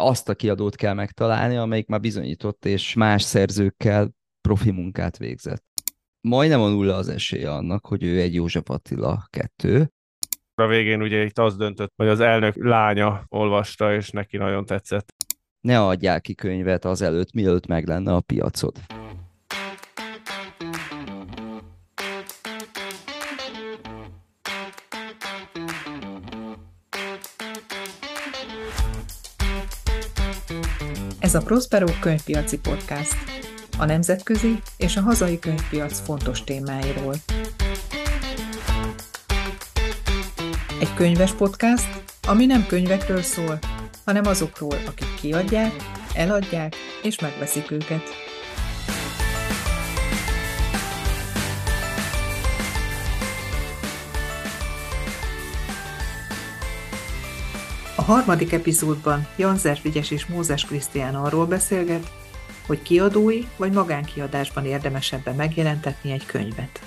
azt a kiadót kell megtalálni, amelyik már bizonyított, és más szerzőkkel profi munkát végzett. Majdnem a nulla az esélye annak, hogy ő egy József Attila kettő. A végén ugye itt az döntött, hogy az elnök lánya olvasta, és neki nagyon tetszett. Ne adjál ki könyvet azelőtt, mielőtt meg lenne a piacod. Ez a Prospero könyvpiaci podcast. A nemzetközi és a hazai könyvpiac fontos témáiról. Egy könyves podcast, ami nem könyvekről szól, hanem azokról, akik kiadják, eladják és megveszik őket. Harmadik epizódban Janzer Frigyes és Mózes Krisztián arról beszélget, hogy kiadói vagy magánkiadásban érdemesebben megjelentetni egy könyvet.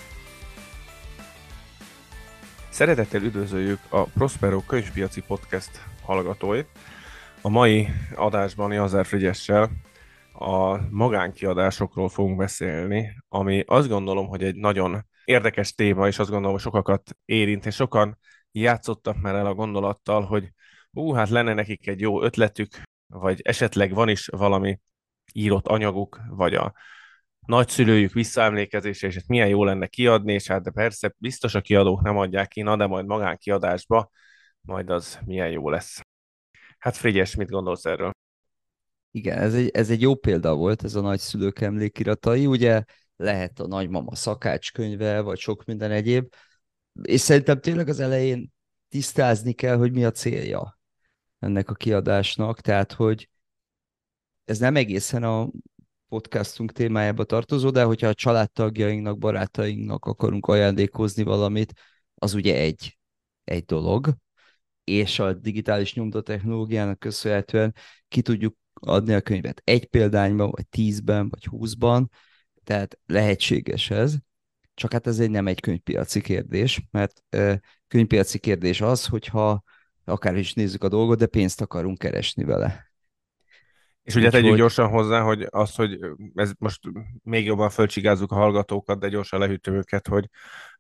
Szeretettel üdvözöljük a Prospero könyvpiaci podcast hallgatóit. A mai adásban Janzer Frigyessel a magánkiadásokról fogunk beszélni, ami azt gondolom, hogy egy nagyon érdekes téma, és azt gondolom, hogy sokakat érint, és sokan játszottak már el a gondolattal, hogy hú, hát lenne nekik egy jó ötletük, vagy esetleg van is valami írott anyaguk, vagy a nagyszülőjük visszaemlékezése, és ezt milyen jó lenne kiadni, és hát de persze biztos a kiadók nem adják ki, na de majd magánkiadásba, majd az milyen jó lesz. Hát Frigyes, mit gondolsz erről? Igen, ez egy, ez egy jó példa volt, ez a nagyszülők emlékiratai, ugye lehet a nagymama szakácskönyve, vagy sok minden egyéb, és szerintem tényleg az elején tisztázni kell, hogy mi a célja ennek a kiadásnak, tehát hogy ez nem egészen a podcastunk témájába tartozó, de hogyha a családtagjainknak, barátainknak akarunk ajándékozni valamit, az ugye egy, egy dolog, és a digitális nyomtatechnológiának köszönhetően ki tudjuk adni a könyvet egy példányban, vagy tízben, vagy húszban, tehát lehetséges ez, csak hát ez egy nem egy könyvpiaci kérdés, mert könyvpiaci kérdés az, hogyha akár is nézzük a dolgot, de pénzt akarunk keresni vele. És ugye tegyük gyorsan hozzá, hogy az, hogy ez most még jobban fölcsigázzuk a hallgatókat, de gyorsan lehűtöm őket, hogy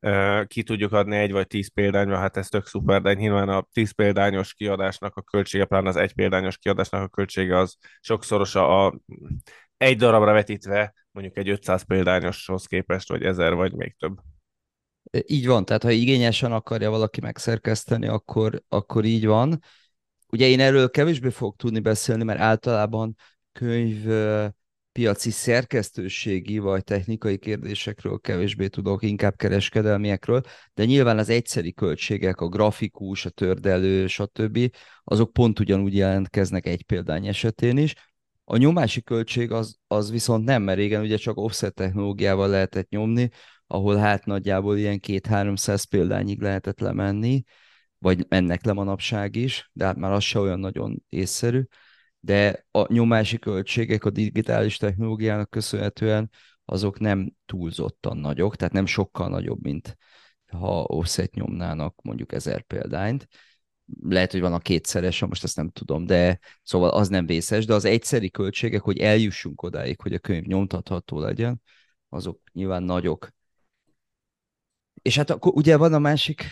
uh, ki tudjuk adni egy vagy tíz példányra, hát ez tök szuper, de nyilván a tíz példányos kiadásnak a költsége, pláne az egy példányos kiadásnak a költsége az sokszoros a, a egy darabra vetítve mondjuk egy 500 példányoshoz képest, vagy ezer, vagy még több. Így van, tehát ha igényesen akarja valaki megszerkeszteni, akkor, akkor így van. Ugye én erről kevésbé fogok tudni beszélni, mert általában könyv piaci szerkesztőségi vagy technikai kérdésekről kevésbé tudok, inkább kereskedelmiekről, de nyilván az egyszeri költségek, a grafikus, a tördelő, stb. azok pont ugyanúgy jelentkeznek egy példány esetén is. A nyomási költség az, az viszont nem, mert régen ugye csak offset technológiával lehetett nyomni, ahol hát nagyjából ilyen két-háromszáz példányig lehetett lemenni, vagy mennek le manapság is, de hát már az se olyan nagyon észszerű, de a nyomási költségek a digitális technológiának köszönhetően azok nem túlzottan nagyok, tehát nem sokkal nagyobb, mint ha offset nyomnának mondjuk ezer példányt. Lehet, hogy van a kétszeres, most ezt nem tudom, de szóval az nem vészes, de az egyszeri költségek, hogy eljussunk odáig, hogy a könyv nyomtatható legyen, azok nyilván nagyok. És hát akkor ugye van a másik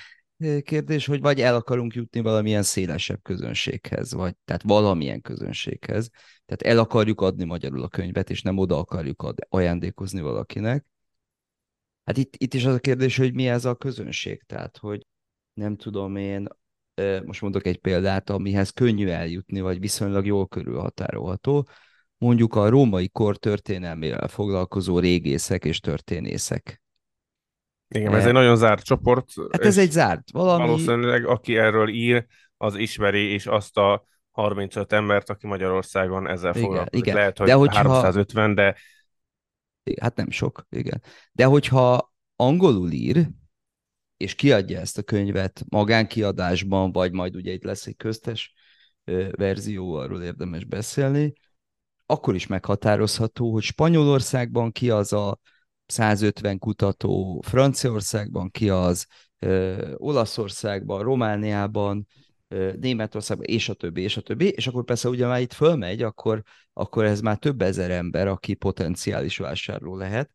kérdés, hogy vagy el akarunk jutni valamilyen szélesebb közönséghez, vagy tehát valamilyen közönséghez. Tehát el akarjuk adni magyarul a könyvet, és nem oda akarjuk ad, ajándékozni valakinek. Hát itt, itt is az a kérdés, hogy mi ez a közönség. Tehát, hogy nem tudom én, most mondok egy példát, amihez könnyű eljutni, vagy viszonylag jól körülhatárolható. Mondjuk a római kor történelmével foglalkozó régészek és történészek igen, ez egy nagyon zárt csoport. Hát ez egy zárt valami. Valószínűleg, aki erről ír, az ismeri, és azt a 35 embert, aki Magyarországon ezzel igen, foglalkozik. Igen. Lehet, hogy de hogyha... 350, de... Hát nem sok, igen. De hogyha angolul ír, és kiadja ezt a könyvet magánkiadásban, vagy majd ugye itt lesz egy köztes verzió, arról érdemes beszélni, akkor is meghatározható, hogy Spanyolországban ki az a 150 kutató Franciaországban, ki az, ö, Olaszországban, Romániában, Németországban, és a többi, és a többi, és akkor persze ugye már itt fölmegy, akkor, akkor ez már több ezer ember, aki potenciális vásárló lehet,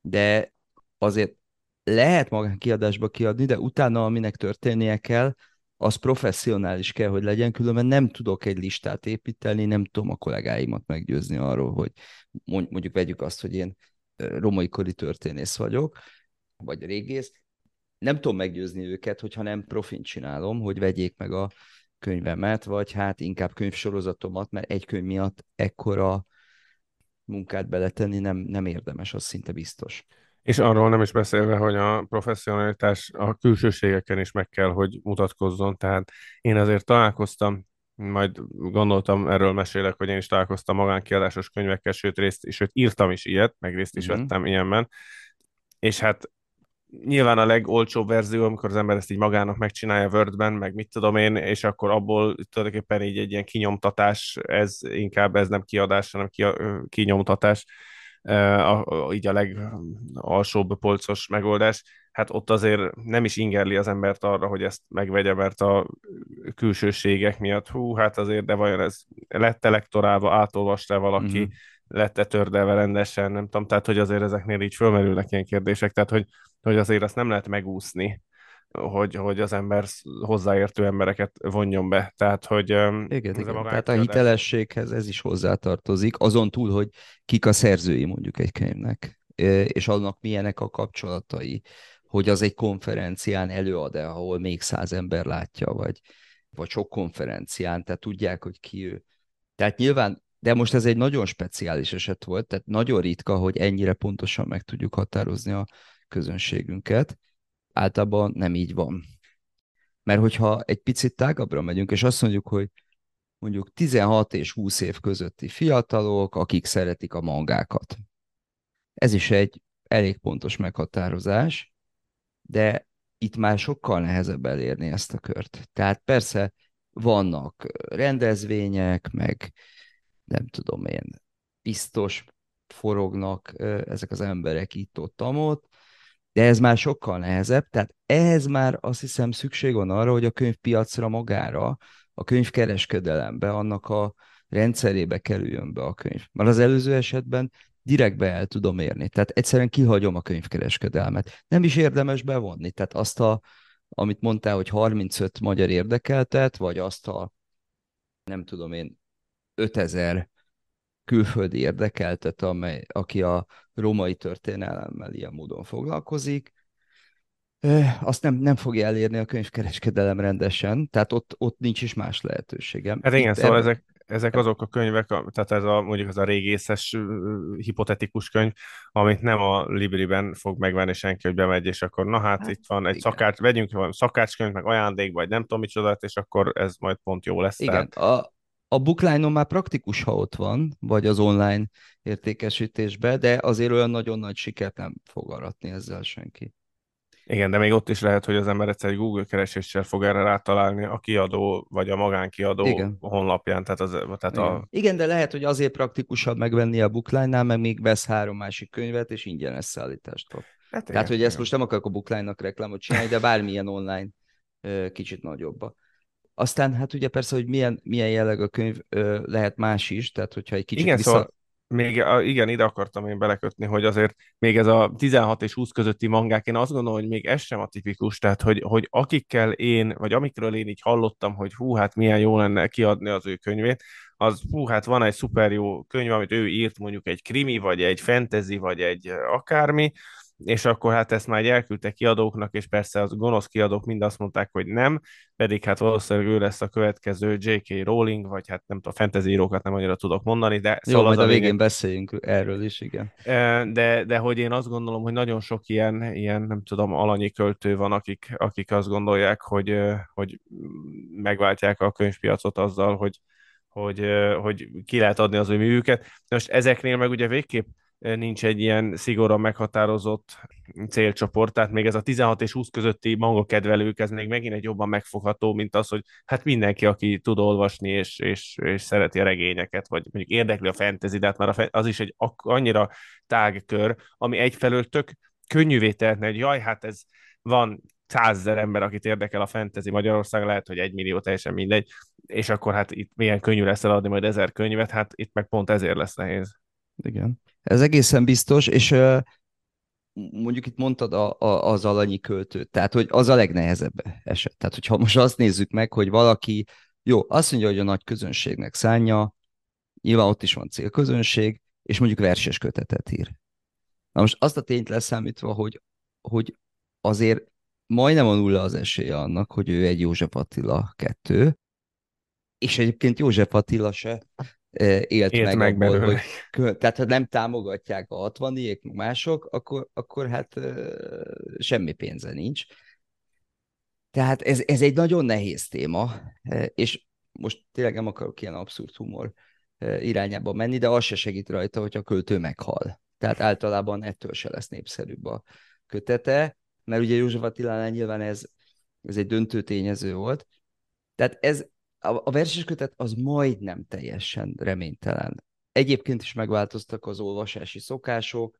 de azért lehet magánkiadásba kiadni, de utána, aminek történnie kell, az professzionális kell, hogy legyen, különben nem tudok egy listát építeni, nem tudom a kollégáimat meggyőzni arról, hogy mondjuk vegyük azt, hogy én romai kori történész vagyok, vagy régész, nem tudom meggyőzni őket, hogyha nem profin csinálom, hogy vegyék meg a könyvemet, vagy hát inkább könyvsorozatomat, mert egy könyv miatt ekkora munkát beletenni nem, nem érdemes, az szinte biztos. És arról nem is beszélve, hogy a professzionalitás a külsőségeken is meg kell, hogy mutatkozzon. Tehát én azért találkoztam, majd gondoltam, erről mesélek, hogy én is találkoztam magánkiadásos könyvekkel, sőt, részt, sőt írtam is ilyet, meg részt is mm-hmm. vettem ilyenben. És hát nyilván a legolcsóbb verzió, amikor az ember ezt így magának megcsinálja Wordben, meg mit tudom én, és akkor abból tulajdonképpen így egy ilyen kinyomtatás, ez inkább ez nem kiadás, hanem ki, kinyomtatás, a, a, így a legalsóbb polcos megoldás, hát ott azért nem is ingerli az embert arra, hogy ezt megvegye, mert a külsőségek miatt, hú, hát azért, de vajon ez lett elektorálva, átolvasta valaki, mm-hmm. lett-e tördelve rendesen, nem tudom, tehát hogy azért ezeknél így fölmerülnek ilyen kérdések, tehát hogy, hogy azért azt nem lehet megúszni, hogy, hogy az ember hozzáértő embereket vonjon be. Tehát, hogy igen, igen. Tehát a hitelességhez ez is hozzátartozik, azon túl, hogy kik a szerzői mondjuk egy könyvnek, és annak milyenek a kapcsolatai, hogy az egy konferencián előad-e, ahol még száz ember látja, vagy, vagy sok konferencián, tehát tudják, hogy ki ő. Tehát nyilván, de most ez egy nagyon speciális eset volt, tehát nagyon ritka, hogy ennyire pontosan meg tudjuk határozni a közönségünket általában nem így van. Mert hogyha egy picit tágabbra megyünk, és azt mondjuk, hogy mondjuk 16 és 20 év közötti fiatalok, akik szeretik a mangákat. Ez is egy elég pontos meghatározás, de itt már sokkal nehezebb elérni ezt a kört. Tehát persze vannak rendezvények, meg nem tudom én, biztos forognak ezek az emberek itt-ott, amott, de ez már sokkal nehezebb, tehát ehhez már azt hiszem szükség van arra, hogy a könyvpiacra magára, a könyvkereskedelembe, annak a rendszerébe kerüljön be a könyv. Mert az előző esetben direktbe el tudom érni. Tehát egyszerűen kihagyom a könyvkereskedelmet. Nem is érdemes bevonni. Tehát azt a, amit mondtál, hogy 35 magyar érdekeltet, vagy azt a, nem tudom én, 5000 külföldi érdekeltet, amely, aki a római történelemmel ilyen módon foglalkozik, azt nem, nem fogja elérni a könyvkereskedelem rendesen, tehát ott, ott nincs is más lehetőségem. Hát igen, Itt szóval ebben... ezek, ezek azok a könyvek, tehát ez a, mondjuk az a régészes hipotetikus könyv, amit nem a Libriben fog megvenni senki, hogy bemegy, és akkor na hát, hát itt van egy szakács, vegyünk valami szakácskönyv, meg ajándék, vagy nem tudom micsodát, és akkor ez majd pont jó lesz. Igen, tehát... a, a bookline már praktikus, ha ott van, vagy az online értékesítésbe, de azért olyan nagyon nagy sikert nem fog aratni ezzel senki. Igen, de még ott is lehet, hogy az ember egyszer egy Google kereséssel fog erre rátalálni a kiadó vagy a magánkiadó Igen. honlapján. Tehát az, tehát Igen. A... Igen, de lehet, hogy azért praktikusabb megvenni a bookline-nál, mert még vesz három másik könyvet, és ingyenes szállítást kap. Hát tehát, hogy igen. ezt most nem akarok a bookline-nak reklámot csinálni, de bármilyen online kicsit nagyobba. Aztán hát ugye persze, hogy milyen, milyen jelleg a könyv lehet más is, tehát hogyha egy kicsit Igen, vissza... szóval még igen, ide akartam én belekötni, hogy azért még ez a 16 és 20 közötti mangák, én azt gondolom, hogy még ez sem a tipikus, tehát hogy, hogy akikkel én, vagy amikről én így hallottam, hogy hú, hát milyen jó lenne kiadni az ő könyvét, az hú, hát van egy szuper jó könyv, amit ő írt, mondjuk egy krimi, vagy egy fantasy, vagy egy akármi, és akkor hát ezt már elküldtek kiadóknak, és persze az gonosz kiadók mind azt mondták, hogy nem, pedig hát valószínűleg ő lesz a következő J.K. Rowling, vagy hát nem tudom, a fantasy írókat nem annyira tudok mondani, de... Jó, szóval majd a végén végén beszéljünk erről is, igen. De, de hogy én azt gondolom, hogy nagyon sok ilyen, ilyen nem tudom, alanyi költő van, akik, akik azt gondolják, hogy, hogy megváltják a könyvpiacot azzal, hogy, hogy, hogy ki lehet adni az ő művüket. Most ezeknél meg ugye végképp nincs egy ilyen szigorúan meghatározott célcsoport, tehát még ez a 16 és 20 közötti manga kedvelők, ez még megint egy jobban megfogható, mint az, hogy hát mindenki, aki tud olvasni és, és, és szereti a regényeket, vagy mondjuk érdekli a fantasy, de hát már az is egy annyira tág kör, ami egyfelől tök könnyűvé tehetne, hogy jaj, hát ez van százezer ember, akit érdekel a fantasy Magyarország, lehet, hogy egy millió, teljesen mindegy, és akkor hát itt milyen könnyű lesz eladni majd ezer könyvet, hát itt meg pont ezért lesz nehéz. Igen. Ez egészen biztos, és mondjuk itt mondtad a, a, az alanyi költőt, tehát hogy az a legnehezebb eset. Tehát hogyha most azt nézzük meg, hogy valaki, jó, azt mondja, hogy a nagy közönségnek szánja, nyilván ott is van célközönség, és mondjuk verses kötetet ír. Na most azt a tényt leszámítva, hogy, hogy azért majdnem a nulla az esélye annak, hogy ő egy József Attila kettő, és egyébként József Attila se élt, élt meg, meg abból, belőle. hogy tehát ha nem támogatják a 60 mások, akkor, akkor hát semmi pénze nincs. Tehát ez, ez egy nagyon nehéz téma, és most tényleg nem akarok ilyen abszurd humor irányába menni, de az se segít rajta, hogy a költő meghal. Tehát általában ettől se lesz népszerűbb a kötete, mert ugye József Attilánál nyilván ez, ez egy döntő tényező volt. Tehát ez, a, verses kötet az majdnem teljesen reménytelen. Egyébként is megváltoztak az olvasási szokások,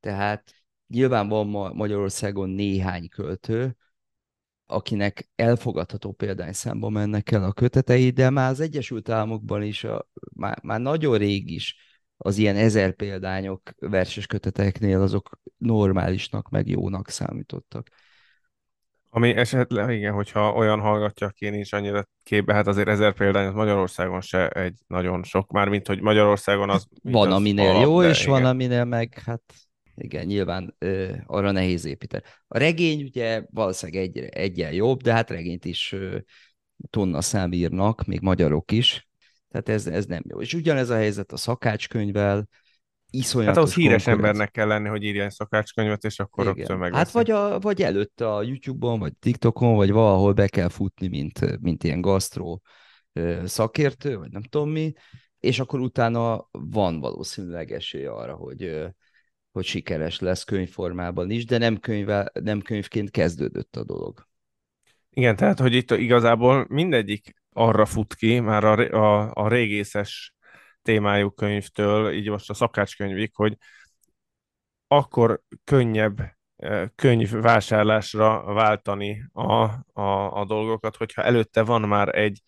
tehát nyilván van ma Magyarországon néhány költő, akinek elfogadható példányszámba mennek el a kötetei, de már az Egyesült Államokban is, a, már, már nagyon rég is az ilyen ezer példányok verses köteteknél azok normálisnak, meg jónak számítottak. Ami esetleg, igen, hogyha olyan hallgatja, aki nincs annyira képbe, hát azért ezer példány az Magyarországon se egy nagyon sok, már mint hogy Magyarországon az... Van, az aminél alap, jó, és igen. van, aminél meg, hát igen, nyilván ö, arra nehéz építeni. A regény ugye valószínűleg egy, egyen jobb, de hát regényt is ö, tonna számírnak, még magyarok is, tehát ez, ez nem jó. És ugyanez a helyzet a szakácskönyvvel, iszonyatos Hát ahhoz híres embernek kell lenni, hogy írja egy szakácskönyvet, és akkor Igen. rögtön megveszi. Hát vagy, a, vagy előtte a YouTube-on, vagy TikTokon, vagy valahol be kell futni, mint, mint ilyen gasztró szakértő, vagy nem tudom mi, és akkor utána van valószínűleg esély arra, hogy, hogy sikeres lesz könyvformában is, de nem, könyve, nem könyvként kezdődött a dolog. Igen, tehát, hogy itt igazából mindegyik arra fut ki, már a, a, a régészes témájú könyvtől, így most a szakácskönyvig, hogy akkor könnyebb e, könyvvásárlásra váltani a, a, a dolgokat, hogyha előtte van már egy,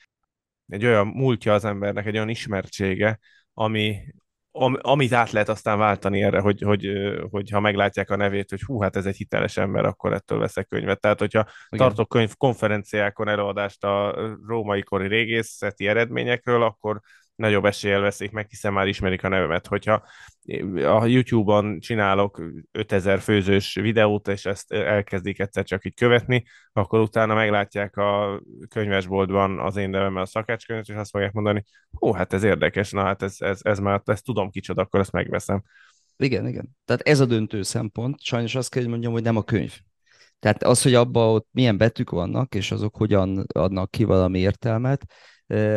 egy olyan múltja az embernek, egy olyan ismertsége, ami, am, amit át lehet aztán váltani erre, hogy, hogy, hogy ha meglátják a nevét, hogy hú, hát ez egy hiteles ember, akkor ettől veszek könyvet. Tehát, hogyha Igen. tartok könyv konferenciákon előadást a római kori régészeti eredményekről, akkor nagyobb eséllyel veszik meg, hiszen már ismerik a nevemet. Hogyha a YouTube-on csinálok 5000 főzős videót, és ezt elkezdik egyszer csak így követni, akkor utána meglátják a könyvesboltban az én nevemmel a szakácskönyvet, és azt fogják mondani, ó, hát ez érdekes, na hát ez, ez, ez már, ezt tudom kicsoda, akkor ezt megveszem. Igen, igen. Tehát ez a döntő szempont. Sajnos azt kell, hogy mondjam, hogy nem a könyv. Tehát az, hogy abban ott milyen betűk vannak, és azok hogyan adnak ki valami értelmet,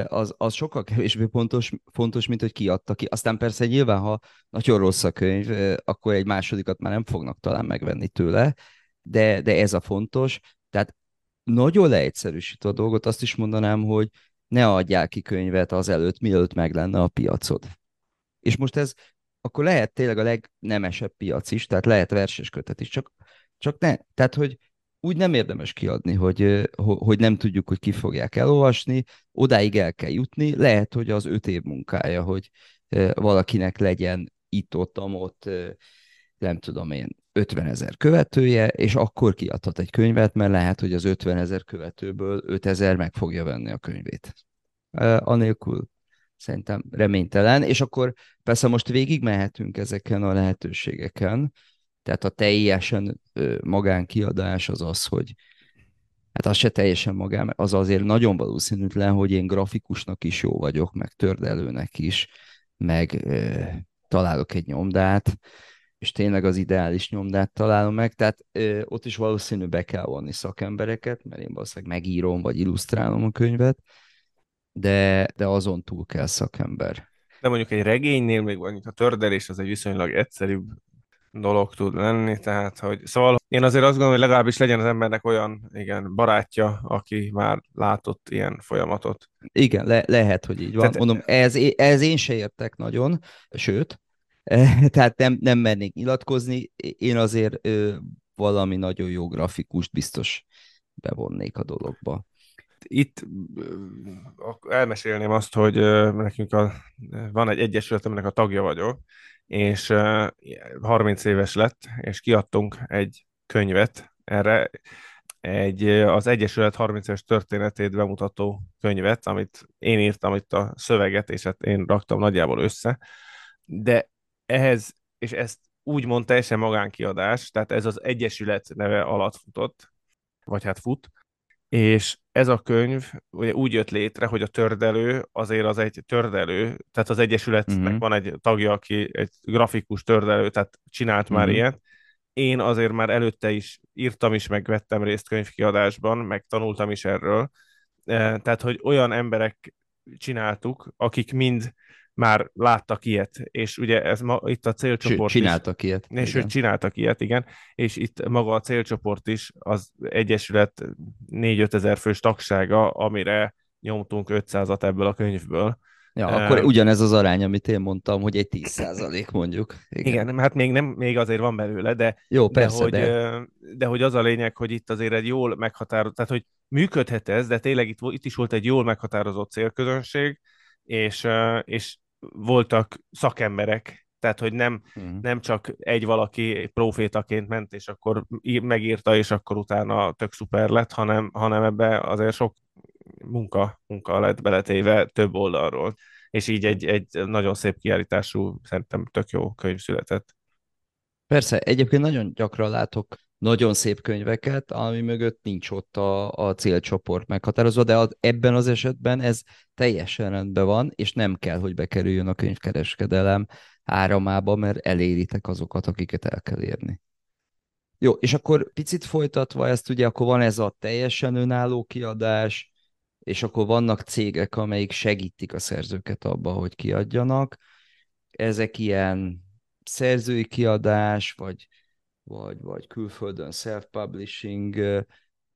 az, az sokkal kevésbé fontos, fontos, mint hogy ki ki. Aztán persze nyilván, ha nagyon rossz a könyv, akkor egy másodikat már nem fognak talán megvenni tőle, de, de ez a fontos. Tehát nagyon leegyszerűsít a dolgot, azt is mondanám, hogy ne adjál ki könyvet azelőtt, mielőtt meg lenne a piacod. És most ez akkor lehet tényleg a legnemesebb piac is, tehát lehet verses kötet is, csak, csak ne. Tehát, hogy úgy nem érdemes kiadni, hogy, hogy nem tudjuk, hogy ki fogják elolvasni, odáig el kell jutni, lehet, hogy az öt év munkája, hogy valakinek legyen itt-ott, ott, nem tudom én, 50 ezer követője, és akkor kiadhat egy könyvet, mert lehet, hogy az 50 ezer követőből 5 ezer meg fogja venni a könyvét. Anélkül szerintem reménytelen, és akkor persze most végig mehetünk ezeken a lehetőségeken, tehát a teljesen magánkiadás az az, hogy hát az se teljesen magán, az azért nagyon valószínűtlen, hogy én grafikusnak is jó vagyok, meg tördelőnek is, meg ö, találok egy nyomdát, és tényleg az ideális nyomdát találom meg, tehát ö, ott is valószínű be kell vonni szakembereket, mert én valószínűleg megírom, vagy illusztrálom a könyvet, de, de azon túl kell szakember. De mondjuk egy regénynél még mondjuk a tördelés az egy viszonylag egyszerűbb dolog tud lenni, tehát hogy szóval én azért azt gondolom, hogy legalábbis legyen az embernek olyan igen, barátja, aki már látott ilyen folyamatot. Igen, le- lehet, hogy így van. Tehát, Mondom, ez, ez én se értek nagyon, sőt, tehát nem, nem mernék nyilatkozni. Én azért ö, valami nagyon jó grafikust biztos bevonnék a dologba. Itt elmesélném azt, hogy nekünk a, van egy egyesület, aminek a tagja vagyok, és 30 éves lett, és kiadtunk egy könyvet erre, egy, az Egyesület 30 éves történetét bemutató könyvet, amit én írtam itt a szöveget, és hát én raktam nagyjából össze, de ehhez, és ezt úgymond teljesen magánkiadás, tehát ez az Egyesület neve alatt futott, vagy hát fut, és ez a könyv ugye úgy jött létre, hogy a tördelő azért az egy tördelő, tehát az Egyesületnek uh-huh. van egy tagja, aki egy grafikus tördelő, tehát csinált uh-huh. már mhm. ilyet. Én azért már előtte is írtam is, meg vettem részt könyvkiadásban, meg tanultam is erről. E, tehát, hogy olyan emberek csináltuk, akik mind már láttak ilyet, és ugye ez ma, itt a célcsoport csináltak is, ilyet. És ők csináltak ilyet, igen, és itt maga a célcsoport is, az Egyesület 4-5 ezer fős tagsága, amire nyomtunk 500-at ebből a könyvből. Ja, uh, akkor ugyanez az arány, amit én mondtam, hogy egy 10 mondjuk. Igen. igen, hát még, nem, még azért van belőle, de, Jó, persze, de, hogy, de... de hogy az a lényeg, hogy itt azért egy jól meghatározott, tehát hogy működhet ez, de tényleg itt, itt is volt egy jól meghatározott célközönség, és, és voltak szakemberek, tehát hogy nem, uh-huh. nem csak egy valaki profétaként ment, és akkor megírta, és akkor utána tök szuper lett, hanem, hanem ebbe azért sok munka, munka lett beletéve több oldalról. És így egy, egy nagyon szép kiállítású, szerintem tök jó könyv született. Persze, egyébként nagyon gyakran látok nagyon szép könyveket, ami mögött nincs ott a, a célcsoport meghatározva, de az, ebben az esetben ez teljesen rendben van, és nem kell, hogy bekerüljön a könyvkereskedelem áramába, mert eléritek azokat, akiket el kell érni. Jó, és akkor picit folytatva ezt, ugye akkor van ez a teljesen önálló kiadás, és akkor vannak cégek, amelyik segítik a szerzőket abba, hogy kiadjanak. Ezek ilyen szerzői kiadás, vagy vagy, vagy külföldön self-publishing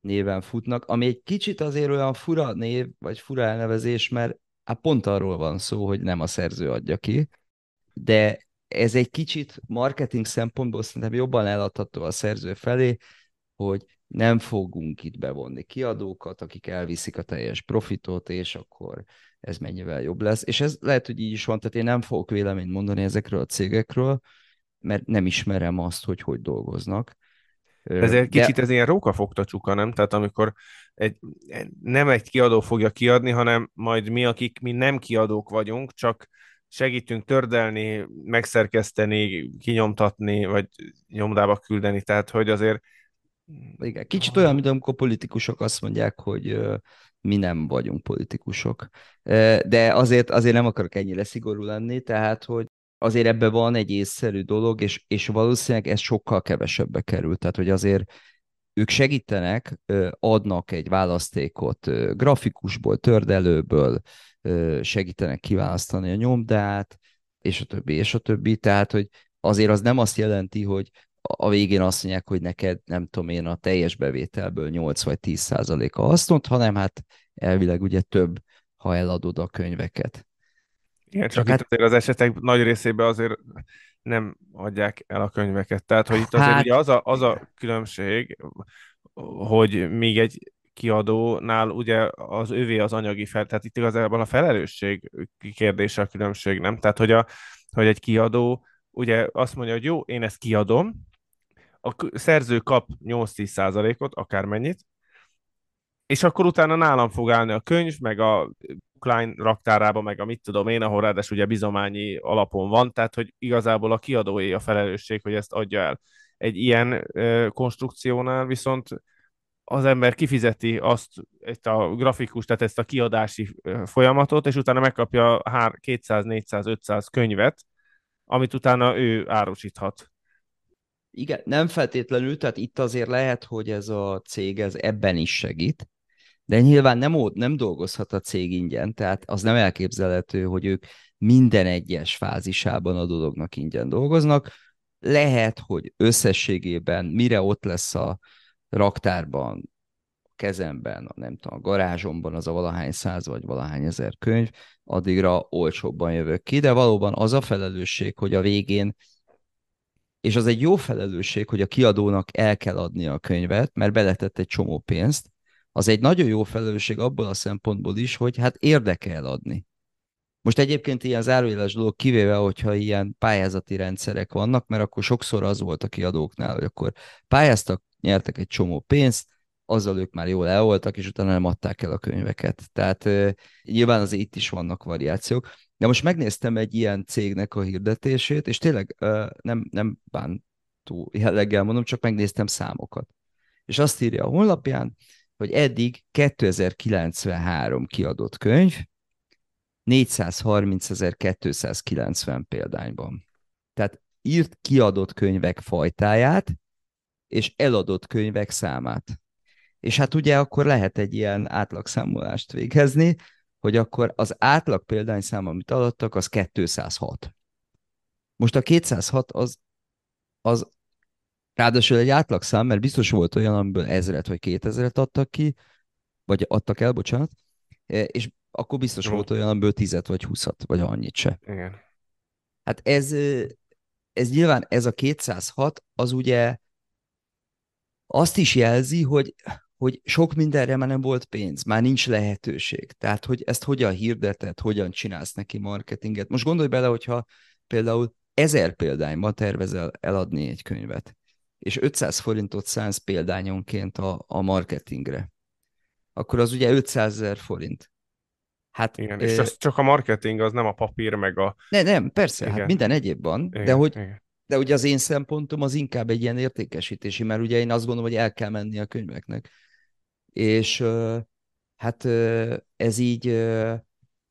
néven futnak, ami egy kicsit azért olyan fura név, vagy fura elnevezés, mert hát pont arról van szó, hogy nem a szerző adja ki, de ez egy kicsit marketing szempontból szerintem jobban eladható a szerző felé, hogy nem fogunk itt bevonni kiadókat, akik elviszik a teljes profitot, és akkor ez mennyivel jobb lesz. És ez lehet, hogy így is van, tehát én nem fogok véleményt mondani ezekről a cégekről, mert nem ismerem azt, hogy hogy dolgoznak. Ezért De... kicsit ez ilyen rókafogta csuka, nem? Tehát amikor egy, nem egy kiadó fogja kiadni, hanem majd mi, akik mi nem kiadók vagyunk, csak segítünk tördelni, megszerkeszteni, kinyomtatni, vagy nyomdába küldeni, tehát hogy azért... Igen, kicsit olyan, mint amikor politikusok azt mondják, hogy mi nem vagyunk politikusok. De azért, azért nem akarok ennyire szigorú lenni, tehát, hogy azért ebben van egy észszerű dolog, és, és valószínűleg ez sokkal kevesebbe kerül. Tehát, hogy azért ők segítenek, adnak egy választékot grafikusból, tördelőből, segítenek kiválasztani a nyomdát, és a többi, és a többi. Tehát, hogy azért az nem azt jelenti, hogy a végén azt mondják, hogy neked, nem tudom én, a teljes bevételből 8 vagy 10 százaléka hasznot, hanem hát elvileg ugye több, ha eladod a könyveket. Igen, csak hát... itt azért az esetek nagy részében azért nem adják el a könyveket. Tehát, hogy itt azért hát... ugye az a, az a különbség, hogy még egy kiadónál ugye az ővé az anyagi fel, tehát itt igazából a felelősség kérdése a különbség, nem? Tehát, hogy, a, hogy egy kiadó ugye azt mondja, hogy jó, én ezt kiadom, a szerző kap 8-10 százalékot, akármennyit, és akkor utána nálam fog állni a könyv, meg a Klein raktárába, meg a mit tudom én, ahol ráadásul ugye bizományi alapon van, tehát hogy igazából a kiadói a felelősség, hogy ezt adja el. Egy ilyen ö, konstrukciónál viszont az ember kifizeti azt, ezt a grafikus, tehát ezt a kiadási folyamatot, és utána megkapja 200, 400, 500 könyvet, amit utána ő árusíthat. Igen, nem feltétlenül, tehát itt azért lehet, hogy ez a cég ez ebben is segít, de nyilván nem, nem dolgozhat a cég ingyen, tehát az nem elképzelhető, hogy ők minden egyes fázisában a dolognak ingyen dolgoznak. Lehet, hogy összességében mire ott lesz a raktárban, a kezemben, a, nem tudom, a garázsomban az a valahány száz vagy valahány ezer könyv, addigra olcsóbban jövök ki, de valóban az a felelősség, hogy a végén és az egy jó felelősség, hogy a kiadónak el kell adnia a könyvet, mert beletett egy csomó pénzt, az egy nagyon jó felelősség abból a szempontból is, hogy hát érdekel adni. Most egyébként ilyen zárójeles dolog, kivéve, hogyha ilyen pályázati rendszerek vannak, mert akkor sokszor az volt a kiadóknál, hogy akkor pályáztak, nyertek egy csomó pénzt, azzal ők már jól el voltak, és utána nem adták el a könyveket. Tehát nyilván azért itt is vannak variációk. De most megnéztem egy ilyen cégnek a hirdetését, és tényleg nem, nem bántó jelleggel mondom, csak megnéztem számokat. És azt írja a honlapján, hogy eddig 2093 kiadott könyv, 430.290 példányban. Tehát írt kiadott könyvek fajtáját, és eladott könyvek számát. És hát ugye akkor lehet egy ilyen átlagszámolást végezni, hogy akkor az átlag példányszám, amit adottak, az 206. Most a 206 az, az ráadásul egy átlagszám, mert biztos volt olyan, amiből ezret vagy kétezret adtak ki, vagy adtak el, bocsánat, e, és akkor biztos Jó. volt olyan, amiből tizet vagy húszat, vagy annyit se. Igen. Hát ez, ez nyilván, ez a 206, az ugye azt is jelzi, hogy hogy sok mindenre már nem volt pénz, már nincs lehetőség. Tehát, hogy ezt hogyan hirdeted, hogyan csinálsz neki marketinget. Most gondolj bele, hogyha például ezer példányban tervezel eladni egy könyvet, és 500 forintot szánsz példányonként a, a marketingre, akkor az ugye 500 ezer forint. Hát, igen, és ez csak a marketing, az nem a papír, meg a... Ne, nem, persze, hát igen. hát minden egyéb van, igen, de hogy igen. De ugye az én szempontom az inkább egy ilyen értékesítési, mert ugye én azt gondolom, hogy el kell menni a könyveknek. És hát ez így,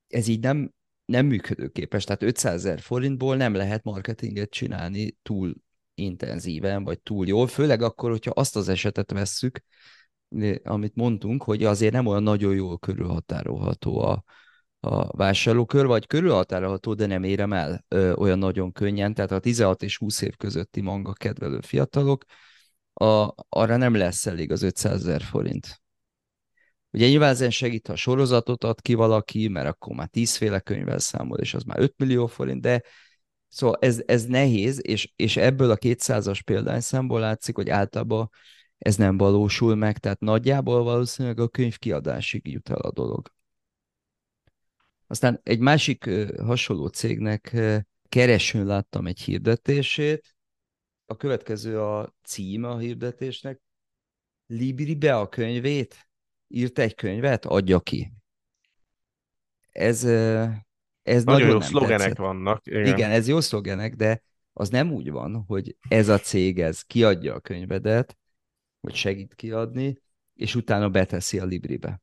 ez így nem, nem működőképes. Tehát 500 ezer forintból nem lehet marketinget csinálni túl intenzíven, vagy túl jól, főleg akkor, hogyha azt az esetet vesszük, amit mondtunk, hogy azért nem olyan nagyon jól körülhatárolható a, a vásárlókör, vagy körülhatárolható, de nem érem el ö, olyan nagyon könnyen, tehát a 16 és 20 év közötti manga kedvelő fiatalok, a, arra nem lesz elég az 500 ezer forint. Ugye nyilván ezen segít, ha sorozatot ad ki valaki, mert akkor már tízféle könyvvel számol, és az már 5 millió forint, de szóval ez, ez nehéz, és, és ebből a 200-as példányszámból látszik, hogy általában ez nem valósul meg, tehát nagyjából valószínűleg a könyv kiadásig jut el a dolog. Aztán egy másik hasonló cégnek keresőn láttam egy hirdetését, a következő a címe a hirdetésnek, Libri be a könyvét, írt egy könyvet, adja ki. Ez, ez nagyon, nagyon jó szlogenek tetszett. vannak. Igen. igen, ez jó szlogenek, de az nem úgy van, hogy ez a cég ez kiadja a könyvedet, vagy segít kiadni, és utána beteszi a Libribe.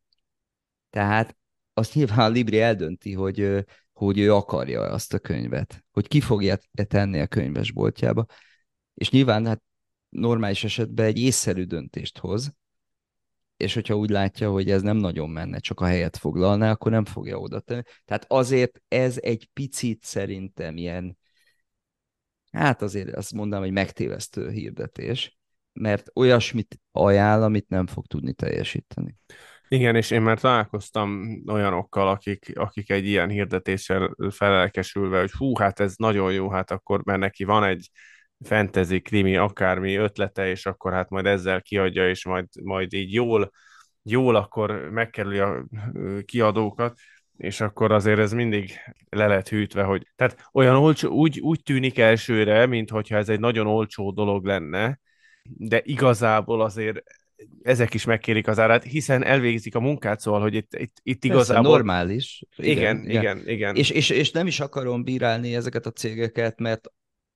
Tehát azt nyilván a Libri eldönti, hogy, hogy ő akarja azt a könyvet, hogy ki fogja tenni a könyvesboltjába. És nyilván hát normális esetben egy észszerű döntést hoz, és hogyha úgy látja, hogy ez nem nagyon menne, csak a helyet foglalná, akkor nem fogja oda tenni. Tehát azért ez egy picit szerintem ilyen, hát azért azt mondanám, hogy megtévesztő hirdetés, mert olyasmit ajánl, amit nem fog tudni teljesíteni. Igen, és én már találkoztam olyanokkal, akik, akik egy ilyen hirdetéssel felelkesülve, hogy hú, hát ez nagyon jó, hát akkor mert neki van egy fantasy, krimi, akármi ötlete, és akkor hát majd ezzel kiadja, és majd, majd így jól, jól akkor megkerüli a kiadókat, és akkor azért ez mindig le lett hűtve, hogy tehát olyan olcsó, úgy, úgy tűnik elsőre, mintha ez egy nagyon olcsó dolog lenne, de igazából azért ezek is megkérik az árát, hiszen elvégzik a munkát, szóval, hogy itt, itt, itt igazából... Persze, normális. Igen, igen, igen. igen. És, és, és nem is akarom bírálni ezeket a cégeket, mert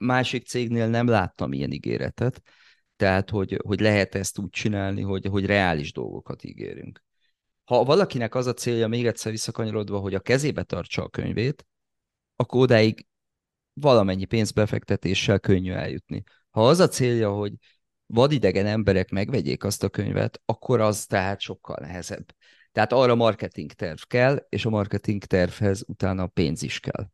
másik cégnél nem láttam ilyen ígéretet, tehát, hogy, hogy lehet ezt úgy csinálni, hogy, hogy reális dolgokat ígérünk. Ha valakinek az a célja, még egyszer visszakanyarodva, hogy a kezébe tartsa a könyvét, akkor odáig valamennyi pénzbefektetéssel könnyű eljutni. Ha az a célja, hogy vadidegen emberek megvegyék azt a könyvet, akkor az tehát sokkal nehezebb. Tehát arra marketing terv kell, és a marketing tervhez utána pénz is kell.